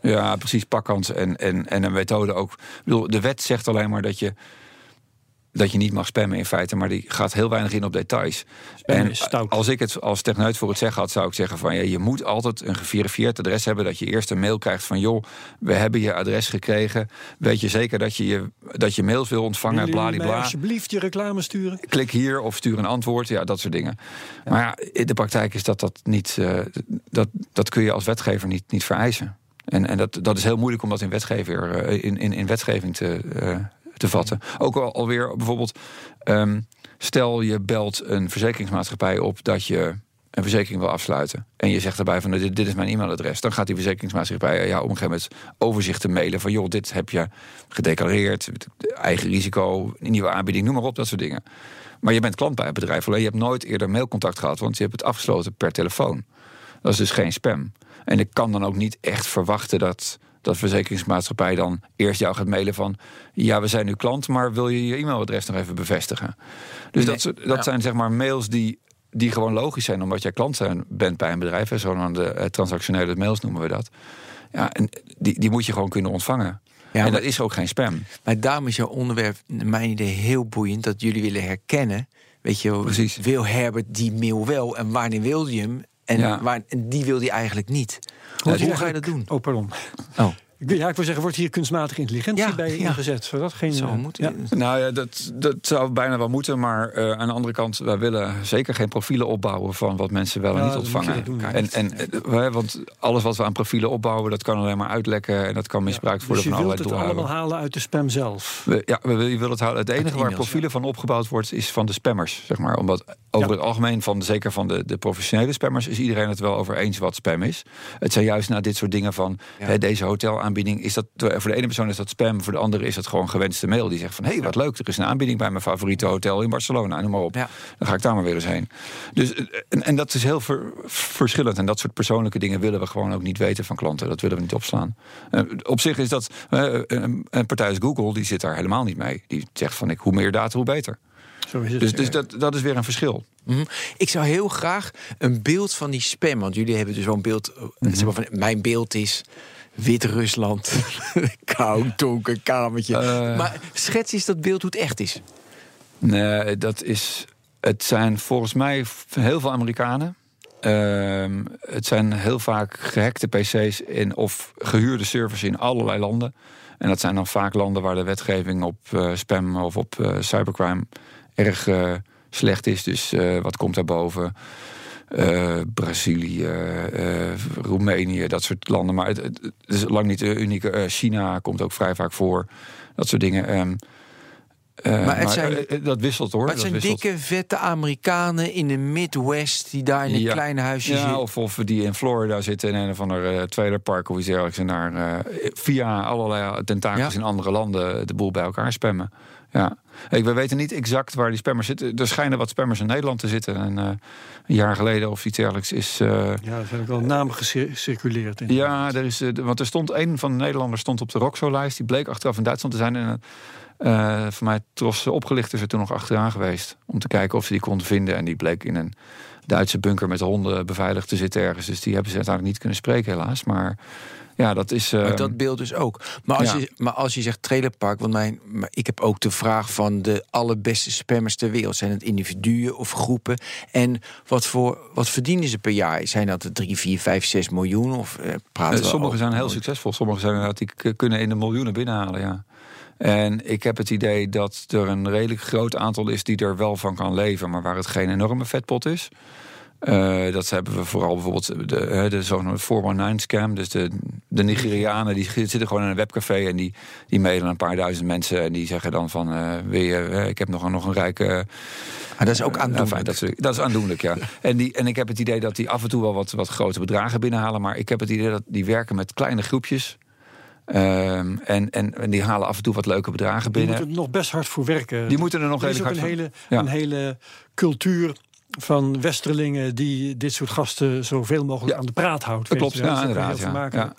eh, Ja, precies, pakkans en, en, en een methode ook. Ik bedoel, de wet zegt alleen maar dat je, dat je niet mag spammen in feite, maar die gaat heel weinig in op details. Spammen en stout. als ik het als techneut voor het zeggen had, zou ik zeggen van ja, je moet altijd een geverifieerd adres hebben. Dat je eerst een mail krijgt van joh, we hebben je adres gekregen. Weet je zeker dat je, je, dat je mails wil ontvangen, bladibla. alsjeblieft je reclame sturen? Klik hier of stuur een antwoord, ja, dat soort dingen. Maar ja, in de praktijk is dat dat niet, eh, dat, dat kun je als wetgever niet, niet vereisen. En, en dat, dat is heel moeilijk om dat in, wetgever, eh, in, in, in wetgeving te, eh, te vatten. Ook al, alweer bijvoorbeeld, ehm, stel je belt een verzekeringsmaatschappij op dat je een verzekering wil afsluiten. En je zegt daarbij van dit, dit is mijn e-mailadres. Dan gaat die verzekeringsmaatschappij ja, op een gegeven moment overzicht te mailen van joh, dit heb je gedeclareerd, eigen risico, nieuwe aanbieding, noem maar op, dat soort dingen. Maar je bent klant bij het bedrijf, alleen je hebt nooit eerder mailcontact gehad, want je hebt het afgesloten per telefoon. Dat is dus geen spam. En ik kan dan ook niet echt verwachten dat dat verzekeringsmaatschappij dan eerst jou gaat mailen van... ja, we zijn nu klant, maar wil je je e-mailadres nog even bevestigen? Dus Nee, dat, dat ja. zijn zeg maar mails die, die gewoon logisch zijn... omdat jij klant zijn, bent bij een bedrijf. hè, Zo'n eh, transactionele mails noemen we dat. Ja, en die, die moet je gewoon kunnen ontvangen. Ja, en maar- dat is ook geen spam. Maar daarom is jouw onderwerp, mijn idee, heel boeiend. Dat jullie willen herkennen. Weet je, wel, Precies. wil Herbert die mail wel en wanneer wil je hem? En, Ja. waar, en die wil hij eigenlijk niet. Hoe hier ga je dat doen? Oh, pardon. Oh, Ja, ik wil zeggen, wordt hier kunstmatige intelligentie Ja, bij ja. ingezet? Zodat geen, zo eh, moet ja. Nou ja, dat, dat zou bijna wel moeten. Maar eh, aan de andere kant, wij willen zeker geen profielen opbouwen van wat mensen wel en Ja, niet je ontvangen. dat doen, ja. en, en, eh, wij- want alles wat we aan profielen opbouwen, dat kan alleen maar uitlekken en dat kan misbruikt Dus worden je van wilt allerlei het allemaal halen uit de spam zelf. We, ja, we, je wil het houden. Het enige waar profielen van opgebouwd wordt, is van de spammers. Zeg maar. Omdat over het algemeen, van, zeker van de, de professionele spammers, is iedereen het wel over eens wat spam is. Het zijn juist naar dit soort dingen van Ja. hè, deze hotelaanbieding aanbieding is dat voor de ene persoon is dat spam, voor de andere is dat gewoon gewenste mail die zegt van hé, hey, wat leuk, er is een aanbieding bij mijn favoriete hotel in Barcelona, noem maar op. Ja. Dan ga ik daar maar weer eens heen. Dus, eh, en, en dat is heel ver- verschillend. En dat soort persoonlijke dingen willen we gewoon ook niet weten van klanten. Dat willen we niet opslaan. Eh, op zich is dat. eh, een, een partij als Google, die zit daar helemaal niet mee. Die zegt van ik, hoe meer data, hoe beter. Zo is het. Dus, dus dat, dat is weer een verschil. Mhm. Ik zou heel graag een beeld van die spam. Want jullie hebben dus zo'n beeld. Mhm. zeg maar van, mijn beeld is. Wit-Rusland. (laughs) Koud, donker kamertje. Eh. maar schets eens dat beeld hoe het echt is. Nee, dat is. Het zijn volgens mij heel veel Amerikanen. Ehm, het zijn heel vaak gehackte PC's in, of gehuurde servers in allerlei landen. En dat zijn dan vaak landen waar de wetgeving op eh, spam of op eh, cybercrime erg slecht is. Dus wat komt daarboven? Eh Brazilië, eh, Roemenië, dat soort landen. Maar het, is lang niet de unieke. Eh, China komt ook vrij vaak voor. Dat soort dingen. Ehm, eh, Maar het zijn- dat wisselt hoor. Maar het dat zijn wisselt. dikke, vette Amerikanen in de Midwest. die daar in een Ja. kleine huisje Ja, zitten. of, of die in Florida zitten in een of ander uh, trailerpark of iets dergelijks. En daar via allerlei tentakels Ja. in andere landen de boel bij elkaar spammen. Ja. Ik, we weten niet exact waar die spammers zitten. Er schijnen wat spammers in Nederland te zitten. En eh, een jaar geleden of iets dergelijks is. eh, Ja, er zijn ook wel namen gecirculeerd. in. ja, er is, eh, want er stond een van de Nederlanders stond op de Roxo-lijst. Die bleek achteraf in Duitsland te zijn. En voor mij tros oplichters er toen nog achteraan geweest. Om te kijken of ze die konden vinden. En die bleek in een Duitse bunker met honden beveiligd te zitten ergens. Dus die hebben ze uiteindelijk niet kunnen spreken, helaas. Maar ja, dat is. Maar dat beeld dus ook. Maar als, ja. je, maar als je zegt trailerpark, want mijn, maar ik heb ook de vraag van de allerbeste spammers ter wereld. Zijn het individuen of groepen? En wat, voor, wat verdienen ze per jaar? Zijn dat 3, 4, 5, 6 miljoen? Of eh, praten Eh, we Sommige over- zijn heel succesvol. Sommige zijn inderdaad, die kunnen in de miljoenen binnenhalen, ja. En ik heb het idee dat er een redelijk groot aantal is die er wel van kan leven, maar waar het geen enorme vetpot is. Eh, dat hebben we vooral bijvoorbeeld de, de zogenaamde 419-scam. Dus de, de Nigerianen die zitten gewoon in een webcafé en die, die mailen een paar duizend mensen. En die zeggen dan van, eh, wil je, eh, ik heb nog, een- nog een rijke Maar dat is ook aandoenlijk. dat, is, dat is aandoenlijk, ja. En, die, en ik heb het idee dat die af en toe wel wat, wat grote bedragen binnenhalen. Maar ik heb het idee dat die werken met kleine groepjes. Ehm, en, en, en die halen af en toe wat leuke bedragen Die binnen. moeten er nog best hard voor werken. Die moeten er nog er is ook een hele, Ja. een hele cultuur van westerlingen die dit soort gasten zoveel mogelijk Ja. aan de praat houdt. Dat klopt, ja, inderdaad. Ja, ja.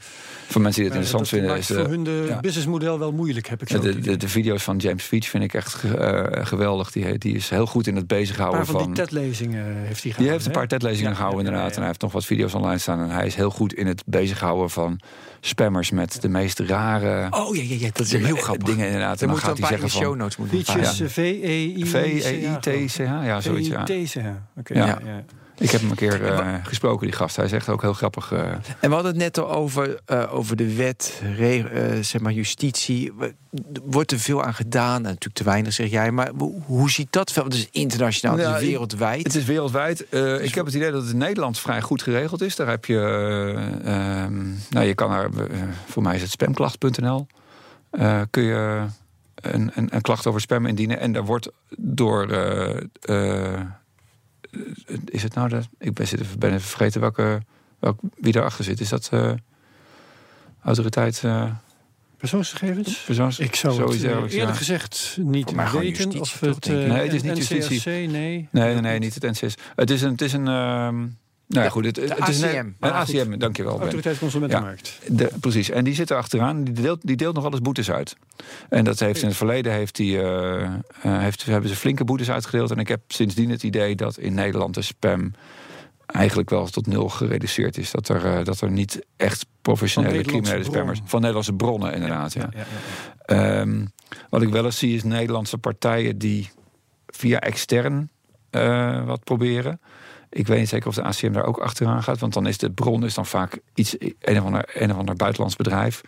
Voor mensen die het interessant vinden. dat Is, voor eh, hun de ja. businessmodel wel moeilijk, heb ik zo. de, het idee. de, de video's van James Feach vind ik echt eh, geweldig. Die, die is heel goed in het een bezighouden paar van, van. die TED-lezingen heeft hij die gehouden. heeft een paar? TED-lezingen gehouden, inderdaad. En hij heeft nog wat video's online staan. En hij is heel goed in het bezighouden van spammers met de meest rare Oh ja, ja, ja, dat is heel grappig. dingen, inderdaad. Er En dan gaat een hij de zeggen show notes moeten. Eh, V-E-I... V-E-I-T-C-H, ja, zoiets. Ja. Oké, Ja. ja. ja. Ik heb hem een keer eh, gesproken, die gast. Hij echt ook heel grappig. eh. En we hadden het net al over, eh, over de wet, re- eh, zeg maar justitie. Er wordt er veel aan gedaan, en natuurlijk te weinig zeg jij. Maar hoe, ziet dat? Het is internationaal, het is wereldwijd. Het is wereldwijd. Eh, ik heb het idee dat het in Nederland vrij goed geregeld is. Daar heb je, eh, ehm, nou je kan daar, voor mij is het spamklacht.nl. Eh, kun je een, een, een klacht over spam indienen. En daar wordt door, eh, eh, is het nou de, ik ben, zit even, ben even vergeten welke, welk, wie daarachter zit. Is dat eh, autoriteit, eh Persoonsgegevens? persoons, Ik zou het eh, eerlijk ja. gezegd niet gewoon weten. justitie, Of het, eh, Nee, het is niet NCRC, justitie. nee. Nee, nee, nee, niet het NCS. Het is een, het is een ehm, nou ja, goed, het, het is ACM. een, een ACM, dankjewel. Autoriteit Consumentenmarkt. De, precies, en die zit er achteraan. Die deelt, die deelt nog eens boetes uit. En dat heeft in het verleden heeft die, eh, eh, heeft, hebben ze flinke boetes uitgedeeld. En ik heb sindsdien het idee dat in Nederland de spam eigenlijk wel tot nul gereduceerd is. Dat er, eh, dat er niet echt professionele criminele spammers... Van Nederlandse bronnen, inderdaad, ja. Ehm, wat ik wel eens zie is Nederlandse partijen die via extern wat proberen. Ik weet niet zeker of de ACM daar ook achteraan gaat. Want dan is de bron is dan vaak iets, een of ander, een of ander buitenlands bedrijf.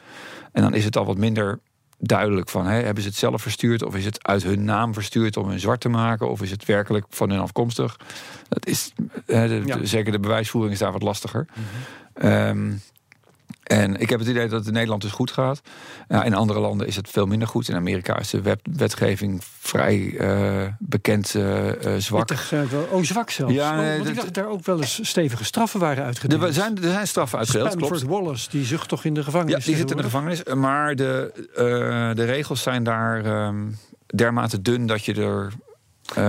En dan is het al wat minder duidelijk van... Hè, hebben ze het zelf verstuurd of is het uit hun naam verstuurd... om hun zwart te maken of is het werkelijk van hun afkomstig? Dat is, hè, de- Ja. de- zeker de bewijsvoering is daar wat lastiger. Ehm, En ik heb het idee dat het in Nederland dus goed gaat. Nou, in andere landen is het veel minder goed. In Amerika is de wetgeving vrij eh, bekend eh, eh, zwak. Oh, zwak zelfs. Ja, Oh, nee, want ik dacht dat daar ook wel eens stevige straffen waren uitgedeeld. Er zijn, er zijn straffen uitgedeeld, Stanford klopt. Wallace, die zucht toch in de gevangenis? Ja, die zit in de gevangenis. Maar de, de regels zijn daar ehm, dermate dun dat je er.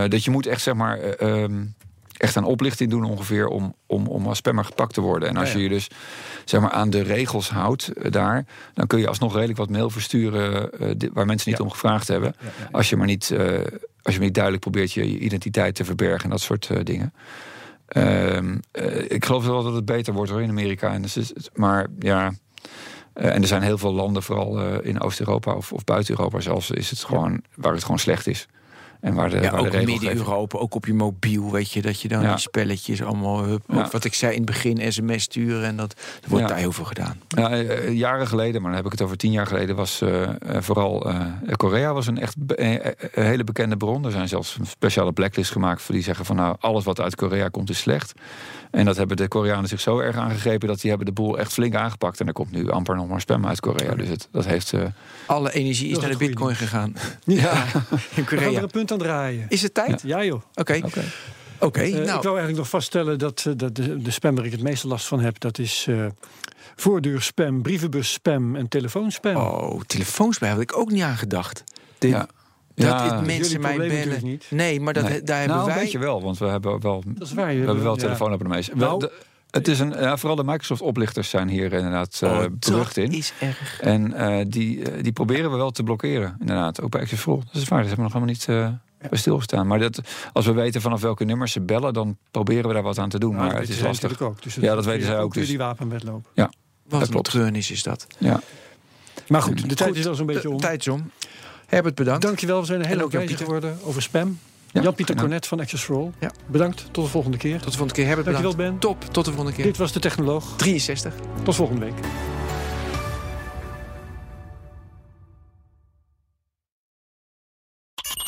dat je moet echt zeg maar. eh, ehm, echt aan oplichting doen ongeveer om, om, om als spammer gepakt te worden. En als Ja, ja. je je dus zeg maar aan de regels houdt eh, daar, dan kun je alsnog redelijk wat mail versturen eh, waar mensen niet om gevraagd hebben. Als je maar niet, eh, als je maar niet duidelijk probeert je, je identiteit te verbergen en dat soort dingen. Ehm, eh, ik geloof wel dat het beter wordt hoor in Amerika. En dus is, maar ja. en er zijn heel veel landen, vooral in Oost-Europa of, of buiten Europa zelfs, is het gewoon waar het gewoon slecht is. En waar de, Ja, waar ook midden-Europa, ook op je mobiel, weet je, dat je dan Ja. die spelletjes allemaal, hup, Ja. wat ik zei in het begin, sms sturen en dat er wordt daar heel veel gedaan. Ja, eh, jaren geleden, maar dan heb ik het over tien jaar geleden, was eh, eh, vooral eh, Korea was een echt be- eh, eh, een hele bekende bron. Er zijn zelfs een speciale blacklist gemaakt voor die zeggen van nou alles wat uit Korea komt is slecht. En dat hebben de Koreanen zich zo erg aangegrepen dat die hebben de boel echt flink aangepakt. En er komt nu amper nog maar spam uit Korea. Dus het, dat heeft. eh, Alle energie is naar de bitcoin gegaan. (laughs) Ja, in we gaan er Korea. een punt aan draaien. Is het tijd? Ja, joh. Oké. Oké, Eh, nou. Ik wou eigenlijk nog vaststellen dat, eh, dat de, de spam waar ik het meeste last van heb... dat is eh voordeurspam, brievenbusspam en telefoonspam. Oh, telefoonspam had ik ook niet aan gedacht. Ja. Dat Ja. mensen mij bellen. niet. Nee, maar dat, Nee. daar hebben nou, wij. weet je wel, want we hebben wel, Dat is waar. we hebben wel ja. telefoonabonnements. We- Nou- de- het is een, ja, vooral de Microsoft-oplichters zijn hier inderdaad eh oh, berucht dat in. is erg. En eh, die, eh, die proberen we wel te blokkeren, inderdaad. Ook bij Access for All. Dat is waar, daar hebben we nog helemaal niet eh, bij stilgestaan. Maar dat, als we weten vanaf welke nummers ze bellen... dan proberen we daar wat aan te doen. Nou, maar dat het is lastig. ook. Dus Ja, dat weten zij ook, dus- die wapenwetloop. Wat dat een klopt. treurnis is dat. Ja. Maar goed, de tijd Goed, is al zo'n beetje De om. tijd is om. Herbert, bedankt. Dankjewel, we zijn een En hele Pieter. geworden over spam. Ja, Jan-Pieter. Cornet van Access for All. Ja. Bedankt, tot de volgende keer. Tot de volgende keer. Herbert, Dankjewel, bedankt. Ben. Top, tot de volgende keer. Dit was de Technoloog. 63. Tot volgende week.